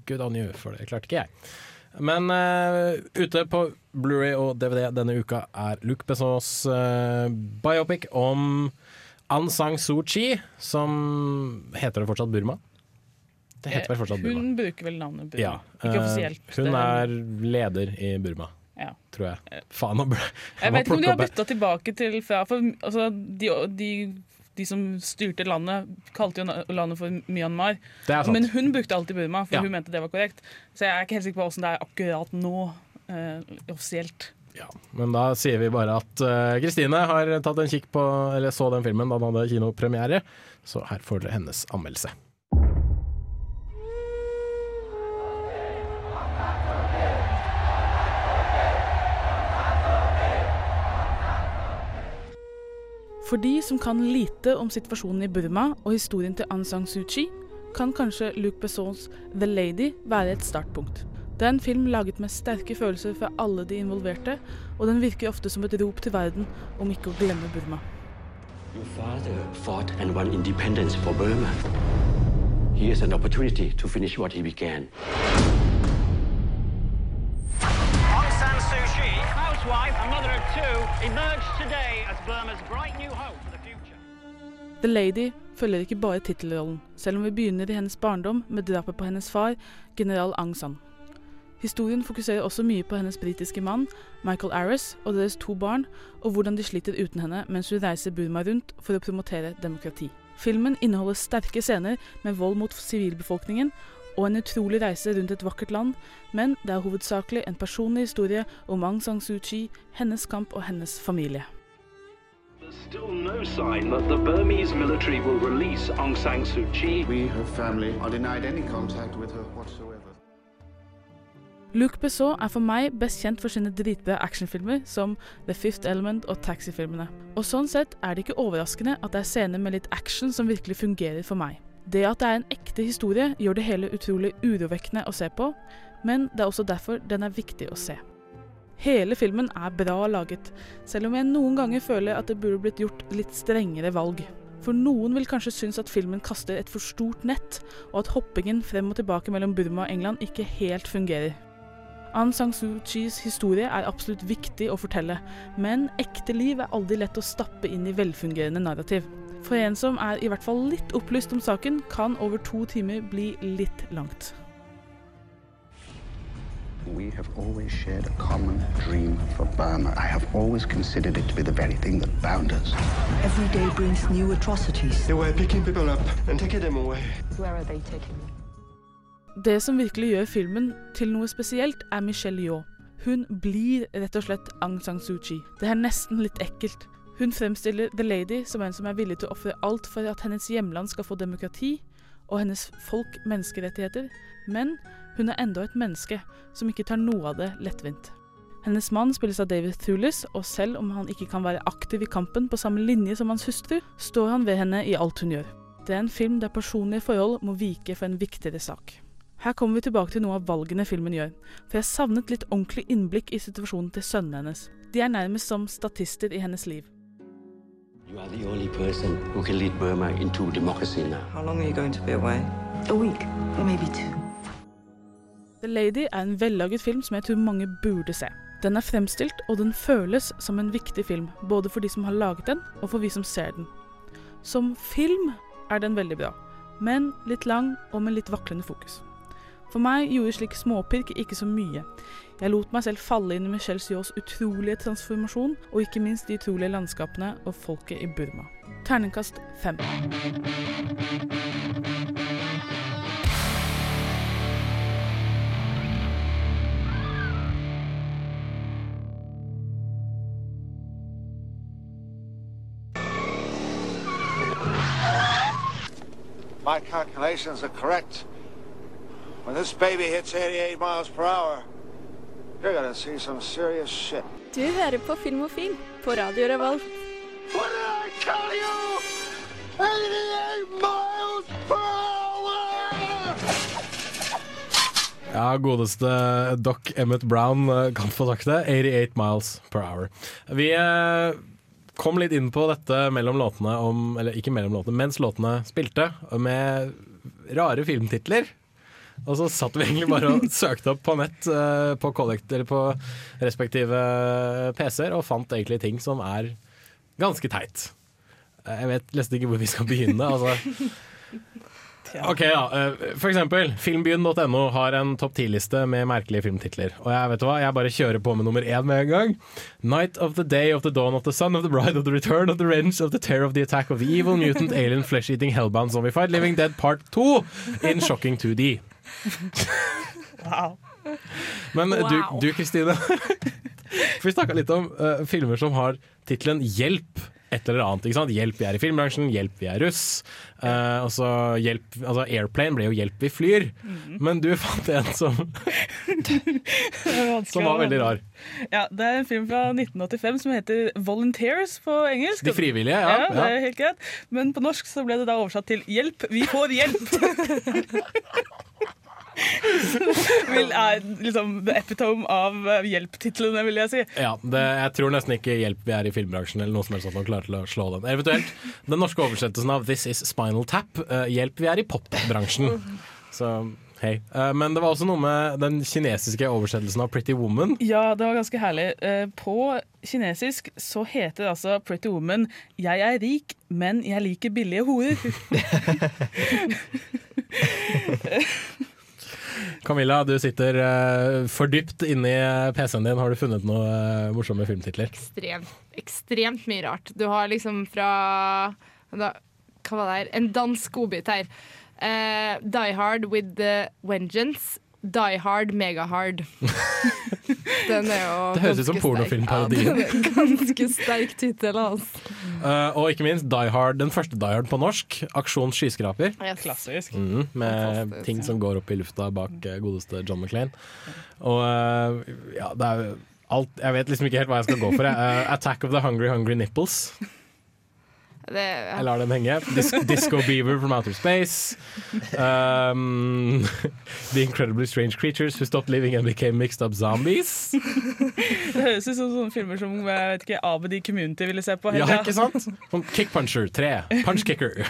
good on you, for det klarte ikke jeg. Men uh, ute på Blu-ray og DVD denne uka er Luc Bessons uh, biopic om Aung San Suu Kyi, som Heter det fortsatt Burma? Det heter vel fortsatt Burma. Hun bruker vel navnet Burma. Ja. Ikke eh, offisielt. Hun er leder i Burma, Ja. tror jeg. Faen, nå ble Jeg vet ikke om de har bytta tilbake til fra for, altså, de, de, de som styrte landet, kalte jo landet for Myanmar. Men hun brukte alltid Burma, for Ja. hun mente det var korrekt. Så jeg er ikke helt sikker på åssen det er akkurat nå, eh, offisielt. Men da sier vi bare at Kristine Kristine har tatt en kikk på Eller så den filmen da den hadde kinopremiere. Så her får dere hennes anmeldelse. For de som kan lite om situasjonen i Burma og historien til Aung San Suu Kyi, kan kanskje Luc Bessons The Lady være et startpunkt. Det er en film laget med sterke følelser fra alle de involverte, og den virker ofte som et rop til verden om ikke å glemme Burma. Your father fought and won independence for Burma. Here's an opportunity to finish what he began. The. The Lady følger ikke bare tittelrollen, selv om vi begynner i hennes barndom med drapet på hennes far, general Aung San. Historien fokuserer også mye på hennes britiske mann, Michael Arris, og deres to barn, og hvordan de sliter uten henne mens hun reiser Burma rundt for å promotere demokrati. Filmen inneholder sterke scener med vold mot sivilbefolkningen, og en utrolig reise rundt et vakkert land, men det er hovedsakelig en personlig historie om Aung San Suu Kyi, hennes kamp og hennes familie. Still no sign that the Burmese military will release Aung San Suu Kyi. We, her family, are denied any contact with her whatsoever. Luc Besson er for meg best kjent for sine dritbra actionfilmer som The Fifth Element og Taxi-filmene. Og sånn sett er det ikke overraskende at det er scener med litt action som virkelig fungerer for meg. Det at det er en ekte historie, gjør det hele utrolig urovekkende å se på, men det er også derfor den er viktig å se. Hele filmen er bra laget, selv om jeg noen ganger føler at det burde blitt gjort litt strengere valg. For noen vil kanskje synes at filmen kaster et for stort nett, og at hoppingen frem og tilbake mellom Burma og England ikke helt fungerer. Aung San Suu Kyis historie er absolutt viktig å fortelle, men ekte liv er aldri lett å stappe inn i velfungerende narrativ. For en som er i hvert fall litt opplyst om saken, kan over to timer bli litt langt. We have always shared a common dream for Burma. I have always considered it to be the very thing that bound us. Every day brings new atrocities. They were picking people up and taking them away. Where are they taking them? Det som virkelig gjør filmen til noe spesielt, er Michelle Yeoh. Hun blir rett og slett Aung San Suu Kyi. Det er nesten litt ekkelt. Hun fremstiller The Lady som en som er villig til å ofre alt for at hennes hjemland skal få demokrati, og hennes folk menneskerettigheter, men hun er enda et menneske som ikke tar noe av det lettvint. Hennes mann spilles av David Thulis, og selv om han ikke kan være aktiv i kampen på samme linje som hans hustru, står han ved henne i alt hun gjør. Det er en film der personlige forhold må vike for en viktigere sak. Her kommer vi tilbake til noe av valgene filmen gjør, for jeg savnet litt ordentlig innblikk i situasjonen til sønnene hennes. De er nærmest som statister i hennes liv. You are the only person who can lead Burma into democracy now. How long are you going to be away? A week, or maybe two. The Lady er en vellaget film som jeg tror mange burde se. Den er fremstilt, og den føles som en viktig film, både for de som har laget den, og for vi som ser den. Som film er den veldig bra, men litt lang og med litt vaklende fokus. For meg gjorde slik småpirk ikke så mye. Jeg lot meg selv falle inn i Michelle Siaas utrolige transformasjon, og ikke minst de utrolige landskapene og folket i Burma. Terningkast fem. My calculations are correct. When this baby hits 88 miles per hour, you're gonna see some serious shit. Du hører på Filmofil på Radio Revolt. What did I tell you? 88 miles per hour! Ja, godeste Doc Emmett Brown eh, kan få sagt det. 88 miles per hour. Vi eh, kom litt inn på dette mellom låtene om Eller ikke mellom låtene, mens låtene spilte, med rare filmtitler. Og så satt vi egentlig bare og søkte opp på nett eh, på, kollekt, eller på respektive PC-er og fant egentlig ting som er ganske teit. Eh, Jeg vet nesten ikke hvor vi skal begynne. Altså. Ok da, eh, For eksempel, filmbyen.no har en topp 10-liste med merkelige filmtitler. Og jeg vet du hva, jeg bare kjører på med nummer én med en gang. Night of the Day of the Dawn of the Sun of the Bride of the Return of the Revenge of the Terror of the Attack of the Evil Mutant Alien Flesh-Eating Hellbound Zombified Living Dead Part 2 in Shocking 2D. Wow. Men eh, Wow. du, Kristine For vi snakka litt om uh, filmer som har tittelen 'Hjelp' et eller annet. ikke sant? 'Hjelp, vi er i filmbransjen', 'Hjelp, vi er russ'. Eh, og så hjelp, altså 'Airplane' ble jo 'Hjelp, vi flyr'. Mm. Men du fant en som, som var veldig rar. Ja, Det er en film fra 1985 som heter 'Volunteers' på engelsk. De frivillige, ja. ja. Det er helt greit. Men på norsk så ble det da oversatt til 'Hjelp, vi får hjelp'. Vil er liksom the epitome av hjelptitlene, hjelp-titlene, vil jeg si. Ja, det, Jeg tror nesten ikke 'Hjelp, vi er i filmbransjen' eller noe som helst at man klarer til å slå den. Eventuelt den norske oversettelsen av 'This is Spinal Tap'. eh, 'Hjelp, vi er i popbransjen'. Så hei. Eh, men det var også noe med den kinesiske oversettelsen av 'Pretty Woman'. Ja, det var ganske herlig. Eh, På kinesisk så heter det altså Pretty Woman 'Jeg er rik, men jeg liker billige horer'. Camilla, du sitter uh, fordypt inni PC-en din. Har du funnet noen uh, morsomme filmtitler? ekstremt, ekstremt mye rart. Du har liksom fra da, Hva var det her? En dansk godbit her. Uh, Die Hard with the Vengeance. Die Hard Megahard. Den er jo Det høres ut som pornofilmparodien. pornofilmparodi. Ja, ganske sterk tittel, altså. Uh, og ikke minst Die Hard, den første Die Hard på norsk. Aksjon skyskraper. Klassisk. Mm, med ting som går opp i lufta bak eh, godeste John McClain. Og uh, ja, det er jo alt Jeg vet liksom ikke helt hva jeg skal gå for. Eh, Attack of the Hungry Hungry Nipples. Det, ja. Jeg lar den henge. Dis Disco Beaver from Outer Space. Um, the Incredibly Strange Creatures Who Stopped Living and Became Mixed Up Zombies. Det høres ut som sånne filmer som jeg vet ikke, Abed Community ville se på. Ja, ikke sant? Som Kick Puncher 3. Punch Kicker.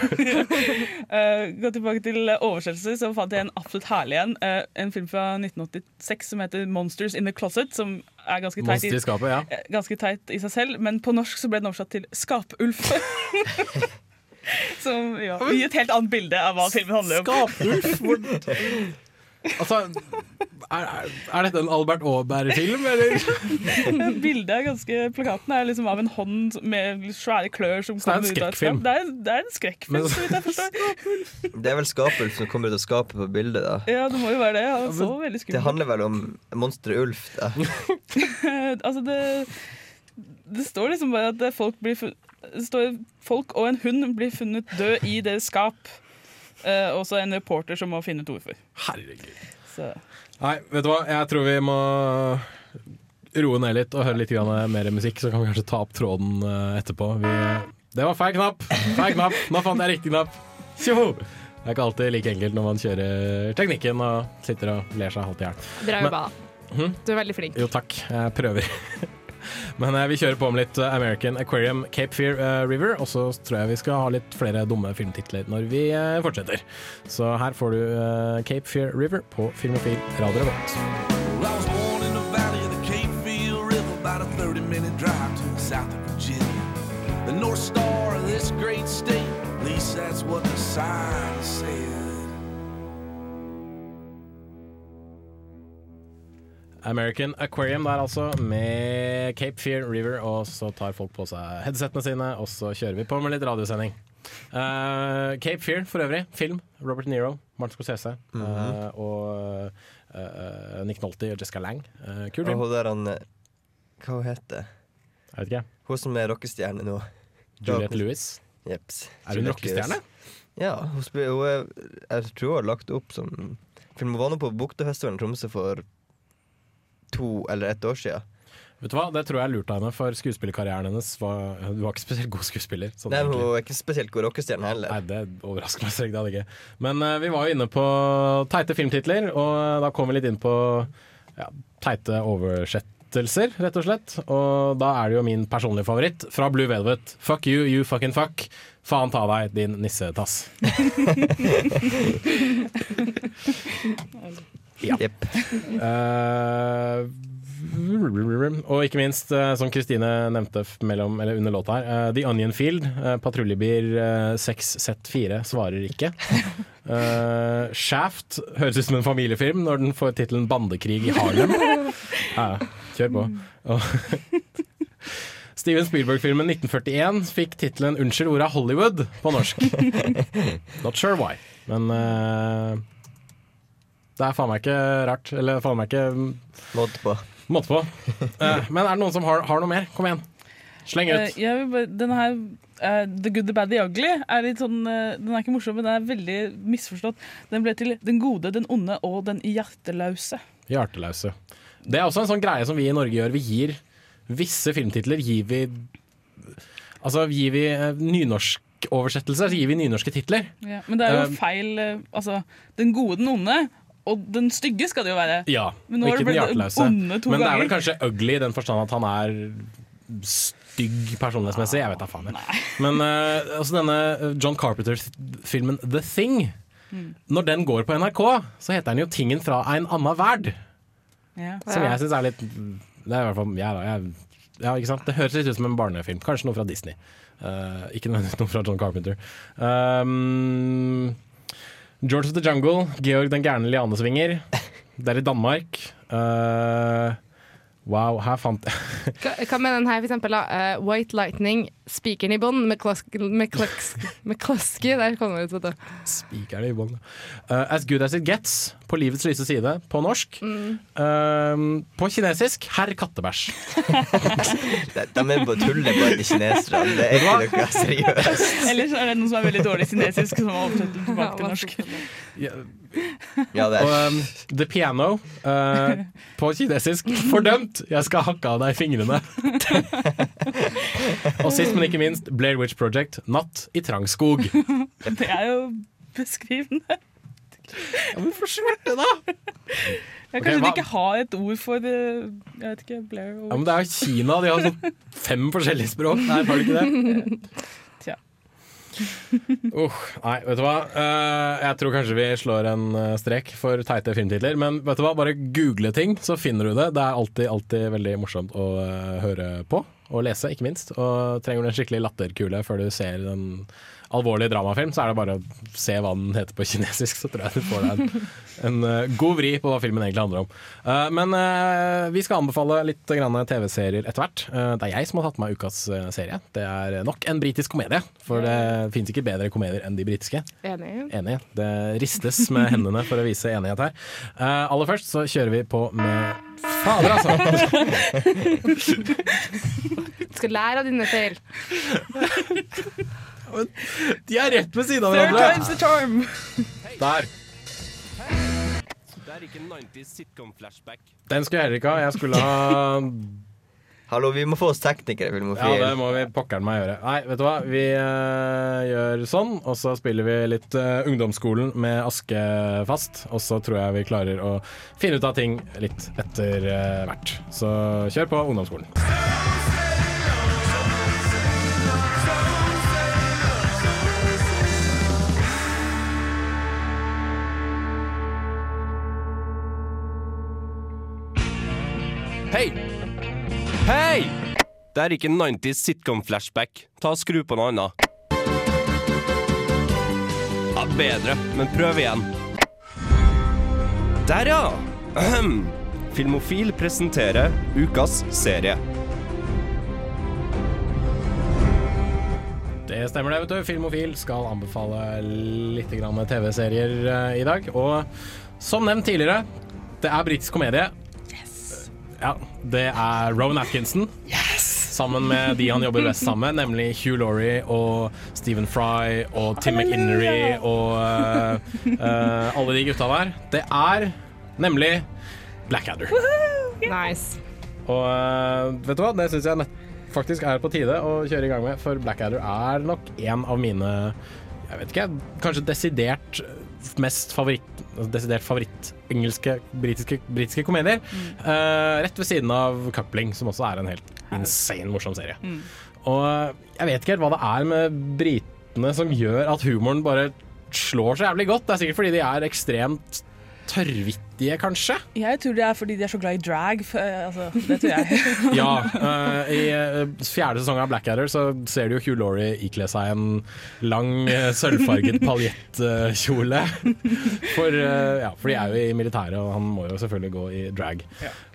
Eh, gå tilbake til oversettelser, så fant jeg en absolutt herlig en. Uh, en film fra 1986 som heter 'Monsters in the Closet'. Som er ganske teit, i skapet, ja. eh, ganske teit i seg selv, men på norsk så ble den oversatt til 'Skapulf'. som ja, gir et helt annet bilde av hva filmen handler om. Skapulf? Altså, er, er, dette en Albert Aaberg-film, eller? Bildet er ganske Plakaten er liksom av en hånd med svære klør som det er kommer ut av et skap. Det er, det er en skrekkfilm, Men- så vidt jeg forstår. Det er vel skapelsen som kommer ut av skapet på bildet, da. Ja, det må jo være det. Han så veldig Det skummel ut. handler vel om monsteret Ulf, da. altså det, det står liksom bare at folk blir funnet, Det står folk og en hund blir funnet død i deres skap. Eh, og så en reporter som må finne ut hvorfor. Herregud. Så. Nei, vet du hva? Jeg tror vi må roe ned litt og høre litt grann mer musikk, så kan vi kanskje ta opp tråden eh, etterpå. Vi, det var feil knapp! Feil knapp! Nå fant jeg riktig knapp. Tjoho! Det er ikke alltid like enkelt når man kjører teknikken og sitter og ler seg halvt i hjel. Jobba, da. Hm? Du er veldig flink. Jo, takk. Jeg prøver. Men eh, vi kjører på med litt eh, American Aquarium Cape Fear eh, River, og så tror jeg vi skal ha litt flere dumme filmtitler når vi fortsetter. Så her får du Cape Fear River på Filmofil Radio Revolt. Well, I was born in the valley of the Cape Fear River, about a 30 minute drive to the south of Virginia. The North Star of this great state, at least that's what the sign American Aquarium der altså, med Cape Fear River, og så tar folk på seg headsettene sine, og så kjører vi på med litt radiosending. Uh, Cape Fear for øvrig, film. Robert Nero, Martin Scorsese mm -hmm. uh, og uh, Nick Nolte og Jessica Lang. Kul Og hun der han Hva hun heter Jeg vet ikke. Hun som er rockestjerne nå. Juliette Lewis. Jeps. Er hun rockestjerne? Ja, hun, hun er, jeg tror hun har lagt opp som Film hun var nå på Buktefestivalen i Tromsø for to eller ett år siden. Vet du hva, Det tror jeg lurte henne, for skuespillerkarrieren hennes var Hun var ikke spesielt god skuespiller. sånn Nei. Hun er ikke spesielt god rockestjerne heller. Nei, det overrasker meg strengt tatt ikke. Men uh, vi var jo inne på teite filmtitler, og da kom vi litt inn på ja, teite oversettelser, rett og slett. Og da er det jo min personlige favoritt fra Blue Velvet. Fuck you, you fucking fuck. Faen ta deg, din nissetass. ja. Eh, og ikke minst, eh, som Kristine nevnte mellom, eller under låta her, eh, The Onion Field, uh, patruljebil uh, 6Z4 svarer ikke. Uh, Shaft høres ut som en familiefilm når den får tittelen 'Bandekrig i Harlem'. Ja, kjør på. Og Steven Spielberg-filmen 1941 fikk tittelen 'Unnskyld ordet Hollywood' på norsk. Not sure why, men eh, det er faen meg ikke rart. Eller faen meg ikke Måte på. Måte på. Eh, men er det noen som har, har noe mer? Kom igjen. Sleng ut. jeg vil bare, denne her, uh, The Good, The Bad, The Ugly, er litt sånn, uh, den er ikke morsom, men den er veldig misforstått. Den ble til Den gode, den onde og den hjerteløse. Hjerteløse. Det er også en sånn greie som vi i Norge gjør. Vi gir visse filmtitler gir vi Altså gir vi eh, nynorskoversettelser, så gir vi nynorske titler. Ja, men det er jo feil Altså, den gode, den onde, og den stygge skal det jo være. Ja, Men nå ikke den hjerteløse. Men det er vel kanskje ugly i den forstand at han er stygg personlighetsmessig. Jeg vet da faen. jeg. Men uh, altså denne John Carpenter-filmen The Thing, Mm. når den går på NRK, så heter den jo 'Tingen fra en anna verd'. Ja. Som jeg syns er litt Det er i hvert fall jeg, da. Jeg, ja, ikke sant? Det høres litt ut som en barnefilm. Kanskje noe fra Disney. Uh, ikke nødvendigvis noe fra John Carpenter. Um, George of the Jungle, Georg den gærne lianesvinger. Det er i Danmark. Eh, wow, her fant jeg Hva, med den her, for eksempel? Da? Eh, White Lightning, Spikeren i bånn, McCluskey. Der kom det ut, vet du. Spikeren i bånn. Uh, as good as it gets, på livets lyse side, på norsk. Mm. Uh, på kinesisk herr kattebæsj. De, er bare tuller på de kineserne. Det er ikke noe seriøst. Ellers er det noen som er veldig dårlig kinesisk, som har oversatt tilbake til norsk. Ja, Ja, det Og er um, The Piano, uh, på kinesisk, fordømt! Jeg skal hakke av deg fingrene. Og sist, men ikke minst, Blair Witch Project, Natt i trang skog. Det er jo beskrivende. Ja, men det da! Jeg kanskje okay, de ikke har et ord for det. Jeg vet ikke, Blair Ja, men det er jo Kina, de har sånn fem forskjellige språk. Nei, har de ikke det? Uh, nei, vet du hva? Uh, jeg tror kanskje vi slår en eh, strek for teite filmtitler. Men vet du hva? bare google ting, så finner du det. Det er alltid, alltid veldig morsomt å eh, høre på. Og lese, ikke minst. Og trenger du en skikkelig latterkule før du ser en alvorlig dramafilm, så er det bare å se hva den heter på kinesisk, så tror jeg du får deg en, en eh, god vri på hva filmen egentlig handler om. Eh, men eh, vi skal anbefale litt TV-serier etter hvert. Det er jeg som har tatt med meg ukas serie. Det er nok en britisk komedie, for det fins ikke bedre komedier enn de britiske. Enig. Enig. Det ristes med hendene for å vise enighet her. Aller først så kjører vi på med Fader, altså! Du skal lære av dine feil. De er rett ved siden av Third hverandre. time's the charm. Der. Det er ikke 90s sitcom-flashback. Den skulle jeg heller ikke ha. Jeg skulle ha Hallo, vi må få oss teknikere, Ja, det må vi pokkeren meg gjøre. Nei, vet du hva. Vi uh, gjør sånn, og så spiller vi litt uh, Ungdomsskolen med Aske fast. Og så tror jeg vi klarer å finne ut av ting litt etter uh, hvert. Så kjør på Ungdomsskolen. Hei! Det er ikke 90s sitcom-flashback. Ta og Skru på noe annet. Ja, bedre, men prøv igjen. Der, ja! Ahem. Filmofil presenterer ukas serie. Det stemmer det, vet du. Filmofil skal anbefale litt TV-serier eh, i dag. Og som nevnt tidligere, det er britisk komedie. Ja, det er Rowan Atkinson. Sammen med de han jobber best sammen nemlig Hugh Laurie og Stephen Fry og Tim McInnery og uh, eh, alle de gutta der. Det er nemlig Blackadder. Nice. Og uh, vet du hva, det syns jeg faktisk er på tide å kjøre i gang med, for Blackadder er nok en av mine jeg vet ikke, kanskje desidert mest favoritt Desidert favoritt-engelske, britiske, britiske komedier. Eh, rett ved siden av Coupling, som også er en helt insane morsom serie. Mm. Og jeg vet ikke helt hva det er med britene som gjør at humoren bare slår så jævlig godt. Det er sikkert fordi de er ekstremt tørrvittige, kanskje. Jeg tror det er fordi de er så glad i drag. Eh, altså, det tror jeg. Ja. Uh, I eh, fjerde sesong av Blackadder så ser du jo Hugh Laurie ikle seg en lang, sølvfarget paljettkjole. for, uh, ja, for de er jo i militæret, og han må jo selvfølgelig gå i drag.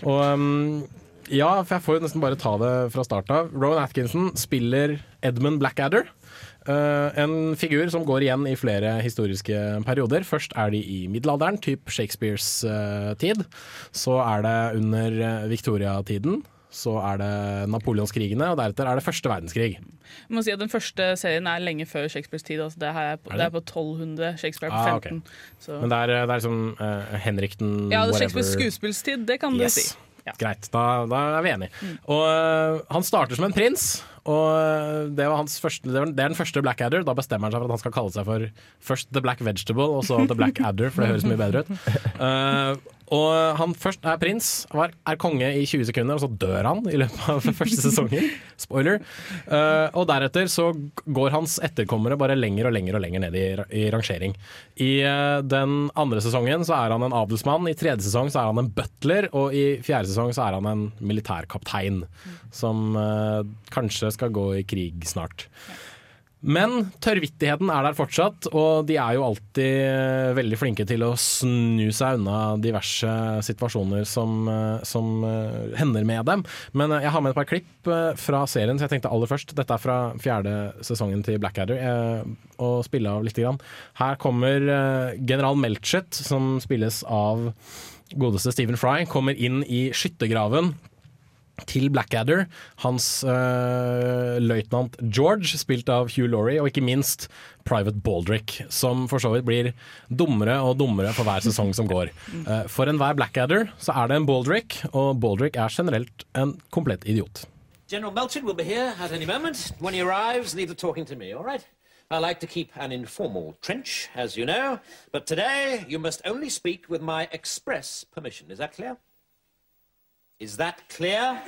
og um, ja, for jeg får jo nesten bare ta det fra start av. Rowan Atkinson spiller Edmund Blackadder. Eh, en figur som går igjen i flere historiske perioder. Først er de i middelalderen, typ Shakespeares eh, tid. Så er det under eh, Victoria-tiden. Så er det napoleonskrigene, og deretter er det første verdenskrig. Jeg må si at Den første serien er lenge før Shakespeares tid. Altså det, er på, Er det? det? er på 1200, Shakespeare på Ah, ok. 15. Så. Men det er, det er liksom uh, Henrik den ja, det er. Shakespeares skuespillstid, det kan Yes. du si. Ja. Greit, da, da er vi enige. Og uh, han starter som en prins, og øh, det, var hans første, det, er den første Blackadder. Da bestemmer han seg for at han skal kalle seg for først The Black Vegetable, og så The Black Adder, for det høres mye bedre ut. Uh, og han først er prins, er konge i 20 sekunder, og så dør han i løpet av første sesongen. Spoiler. Uh, og deretter så går hans etterkommere bare lenger og lenger og lenger ned i, i rangering. I uh, den andre sesongen så er han en adelsmann, i tredje sesong så er han en butler, og i fjerde sesong så er han en militærkaptein som uh, kanskje skal gå i krig snart. Men tørrvittigheten er der fortsatt, og de er jo alltid eh, veldig flinke til å snu seg unna diverse situasjoner som, eh, som eh, hender med dem. Men jeg har med et par klipp fra serien, så jeg tenkte aller først Dette er fra fjerde sesongen til Blackadder, å spille av lite grann. Her kommer general Melchett, som spilles av godeste Stephen Fry, kommer inn i skyttergraven til Blackadder. Hans uh, løytnant George, spilt av Hugh Laurie, og ikke minst Private Baldrick, som for så vidt blir dummere og dummere for hver sesong som går. Uh, for enhver Blackadder så er det en Baldrick, og Baldrick er generelt en komplett idiot. General Melchett will be here at any moment. When he arrives, leave the talking to me, all right? I like to keep an informal trench, as you know, but today you must only speak with my express permission. Is that clear? Is that clear?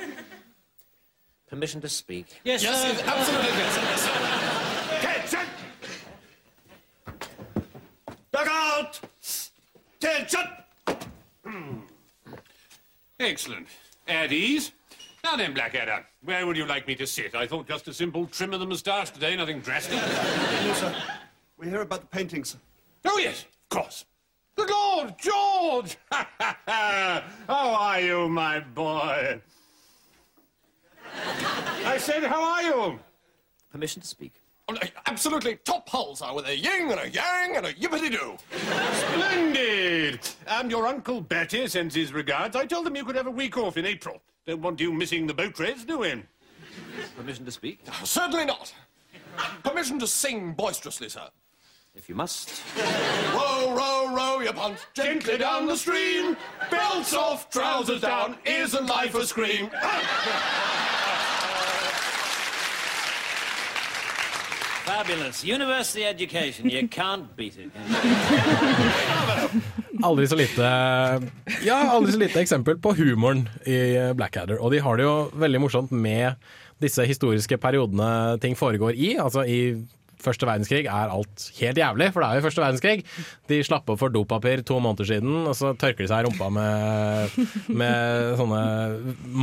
Permission to speak. Yes, yes, absolutely. Yes, Attention! Duck out! Attention! Hmm. Excellent. At ease. Now then, Blackadder, where would you like me to sit? I thought just a simple trim of the moustache today, nothing drastic. No, sir. We hear about the paintings. Oh, yes, of course. Good Lord, George! How are you, my boy? I said, how are you? Permission to speak. Oh, no, Absolutely top holes are with a ying and a yang and a yippity-doo. Splendid! And your Uncle Betty sends his regards. I told him you could have a week off in April. Don't want you missing the boat race, do we? Permission to speak? Certainly not. Permission to sing boisterously, sir. If you must. Row, row, row your punt gently down the stream. Belts off, trousers down, isn't life a scream? Fabulous. University education. You can't beat it. Aldri så lite Ja, aldri så lite eksempel på humoren i Blackadder. Og de har det jo veldig morsomt med disse historiske periodene ting foregår i. Altså i første verdenskrig er alt helt jævlig, for det er jo første verdenskrig. De slapp opp for dopapir to måneder siden, og så tørker de seg i rumpa med, med sånne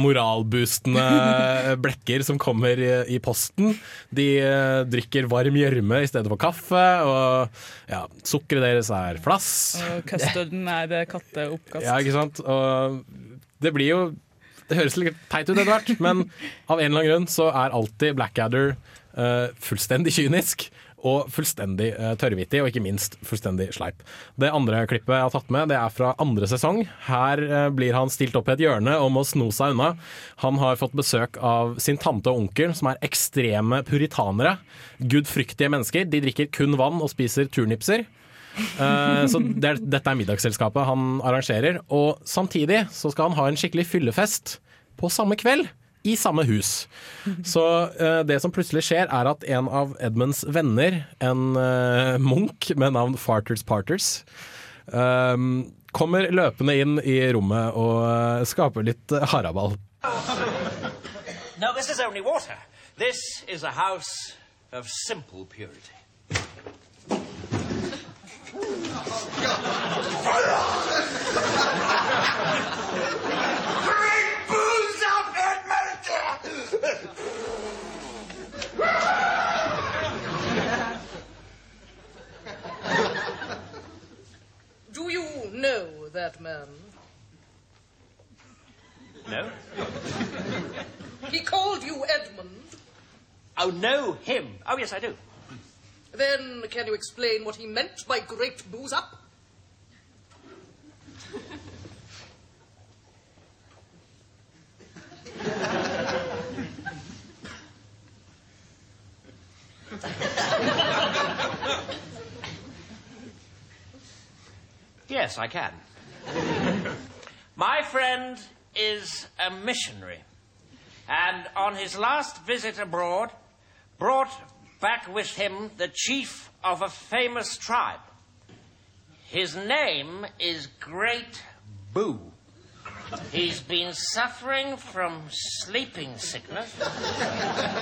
moralboostende blekker som kommer i, i posten. De uh, drikker varm gjørme i stedet for kaffe, og ja, sukkeret deres er flass. Og custarden er eh, katteoppkast. Ja, ikke sant? Og det blir jo Det høres litt teit ut etter hvert, men av en eller annen grunn så er alltid Blackadder fullstendig kynisk. Og fullstendig uh, tørrvittig, og ikke minst fullstendig sleip. Det andre klippet jeg har tatt med, det er fra andre sesong. Her uh, blir han stilt opp i et hjørne og må sno seg unna. Han har fått besøk av sin tante og onkel, som er ekstreme puritanere. Gudfryktige mennesker. De drikker kun vann og spiser turnipser. Uh, så det er, dette er middagsselskapet han arrangerer. Og samtidig så skal han ha en skikkelig fyllefest på samme kveld. I samme hus. Så eh, det som plutselig skjer, er at en av Edmunds venner, en eh, munk med navn Farters Parters, eh, kommer løpende inn i rommet og eh, skaper litt haraball. No, this is only water. This is a house of simple purity. Bring booze up, Edmund! Do you know that man? No? He called you Edmund. Oh, no, him. Oh, yes, I do. Then can you explain what he meant by great booze up? Yes, I can. My friend is a missionary, and on his last visit abroad, brought back with him the chief of a famous tribe. His name is Great Boo. He's been suffering from sleeping sickness,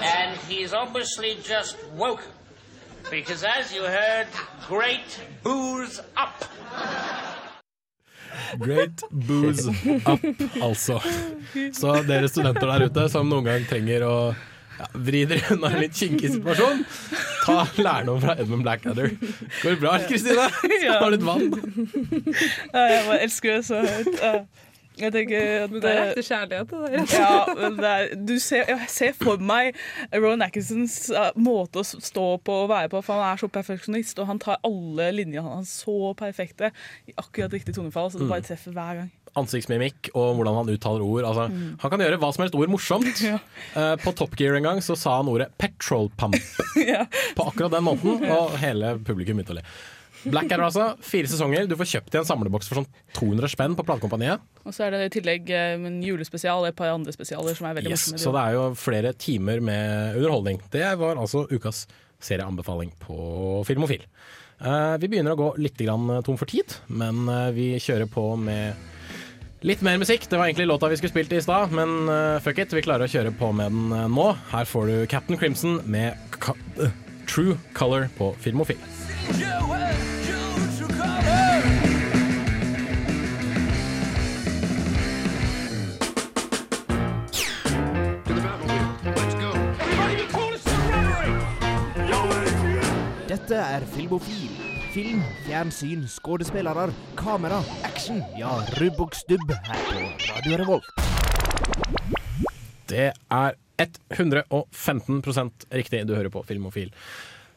and he's obviously just woken. Because as you heard, Great booze up. Great booze up, altså. Så dere studenter der ute som noen gang trenger å Ja, Vri dere unna en litt kinkig situasjon. Ta lærdom fra Edmund Blackadder. Går det bra, Kristine? Skal du ha litt vann? Ja, jeg bare elsker det så høyt. Ja. Jeg tenker at Det er ekte kjærlighet, det der. Ja, men det er, du ser, jeg ser for meg Rowan Atkinsons uh, måte å stå på og være på, for han er så perfeksjonist, og han tar alle linjene hans så perfekte i akkurat riktig tonefall, så det Mm. bare treffer hver gang. Ansiktsmimikk og hvordan han uttaler ord. Altså, Mm. Han kan gjøre hva som helst ord morsomt. Eh, på Top Gear en gang så sa han ordet 'petrol pump' på akkurat den måten, og hele publikum begynte å le. Blackadder, altså. Fire sesonger. Du får kjøpt i en samleboks for sånn 200 spenn på platekompaniet. Og så er det i tillegg eh, en julespesial og et par andre spesialer som er veldig Yes, morsomme. så det er jo flere timer med underholdning. Det var altså ukas serieanbefaling på Filmofil. Eh, vi begynner å gå litt tom for tid, men eh, vi kjører på med litt mer musikk. Det var egentlig låta vi skulle spilt i stad, men eh, fuck it, vi klarer å kjøre på med den eh, nå. Her får du Captain Crimson med eh, True Color på Filmofil. Dette er Filmofil. Film, fjernsyn, skuespillere, kamera, action. Ja, rubb og stubb her på Radio Revolt. Det er 115% riktig. Du hører på Filmofil.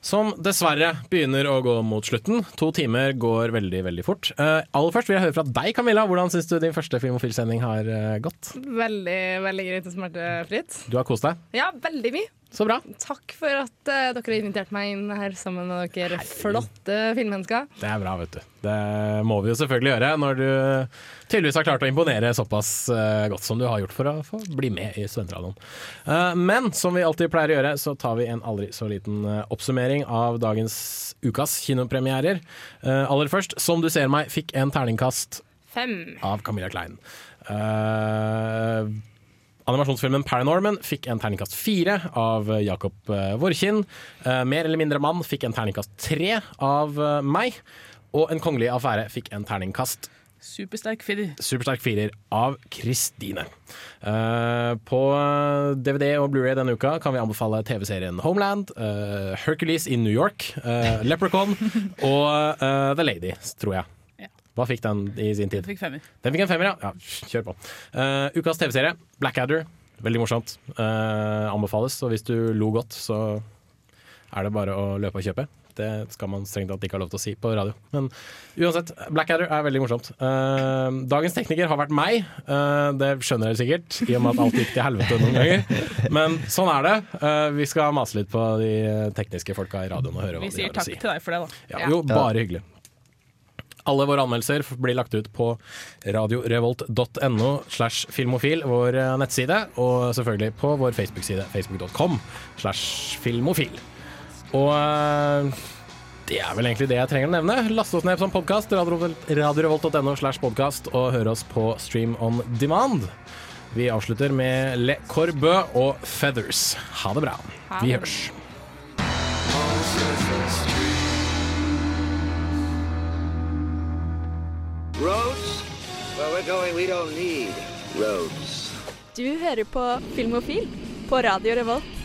Som dessverre begynner å gå mot slutten. To timer går veldig veldig fort. Uh, aller først vil jeg høre fra deg, Camilla. Hvordan syns du din første Filmofil-sending har uh, gått? Veldig veldig greit og smertefritt. Du har kost deg? Ja, veldig mye. Så bra. Takk for at uh, dere har invitert meg inn her sammen med dere flotte filmmennesker. Det er bra, vet du. Det må vi jo selvfølgelig gjøre når du tydeligvis har klart å imponere såpass uh, godt som du har gjort for å få bli med i Studentradioen. Uh, men som vi alltid pleier å gjøre, så tar vi en aldri så liten oppsummering av dagens ukas kinopremierer. Aller først, Som du ser meg, fikk en terningkast Fem. av Camilla Klein. Eh, animasjonsfilmen Paranorman fikk en terningkast fire av Jakob uh, Vorkin. Eh, Mer eller mindre mann fikk en terningkast tre av eh, meg. Og En kongelig affære fikk en terningkast Supersterk firer. supersterk firer av Kristine. Eh, på DVD og Blu-ray denne uka kan vi anbefale TV-serien Homeland, eh, Hercules in New York, eh, Leprechaun og eh, The Lady, tror jeg. Hva fikk den i sin tid? Den fikk femmer. Den fikk en femmer, ja. ja kjør på. Uh, ukas TV-serie, Blackadder. Veldig morsomt. Uh, anbefales. Og hvis du lo godt, så er det bare å løpe og kjøpe. Det skal man strengt tatt ikke ha lov til å si på radio. Men uansett, Blackadder er veldig morsomt. Uh, dagens tekniker har vært meg. Uh, det skjønner dere sikkert, i og med at alt gikk til helvete noen ganger. Men sånn er det. Uh, vi skal mase litt på de tekniske folka i radioen og høre hva de har å si. Vi sier takk til deg for det, da. Ja, jo, bare hyggelig. Alle våre anmeldelser blir lagt ut på radiorevolt.no slash filmofil, vår eh, nettside, og selvfølgelig på vår Facebook-side, facebook.com slash filmofil. Og eh, det er vel egentlig det jeg trenger å nevne. Last oss ned som podkast, radiorevolt.no slash podkast, og hør oss på Stream on Demand. Vi avslutter med Le Corbe og Feathers. Ha det bra. Vi hørs. Roads? Where we're going, we don't need roads. Du hører på Filmofil på Radio Revolt.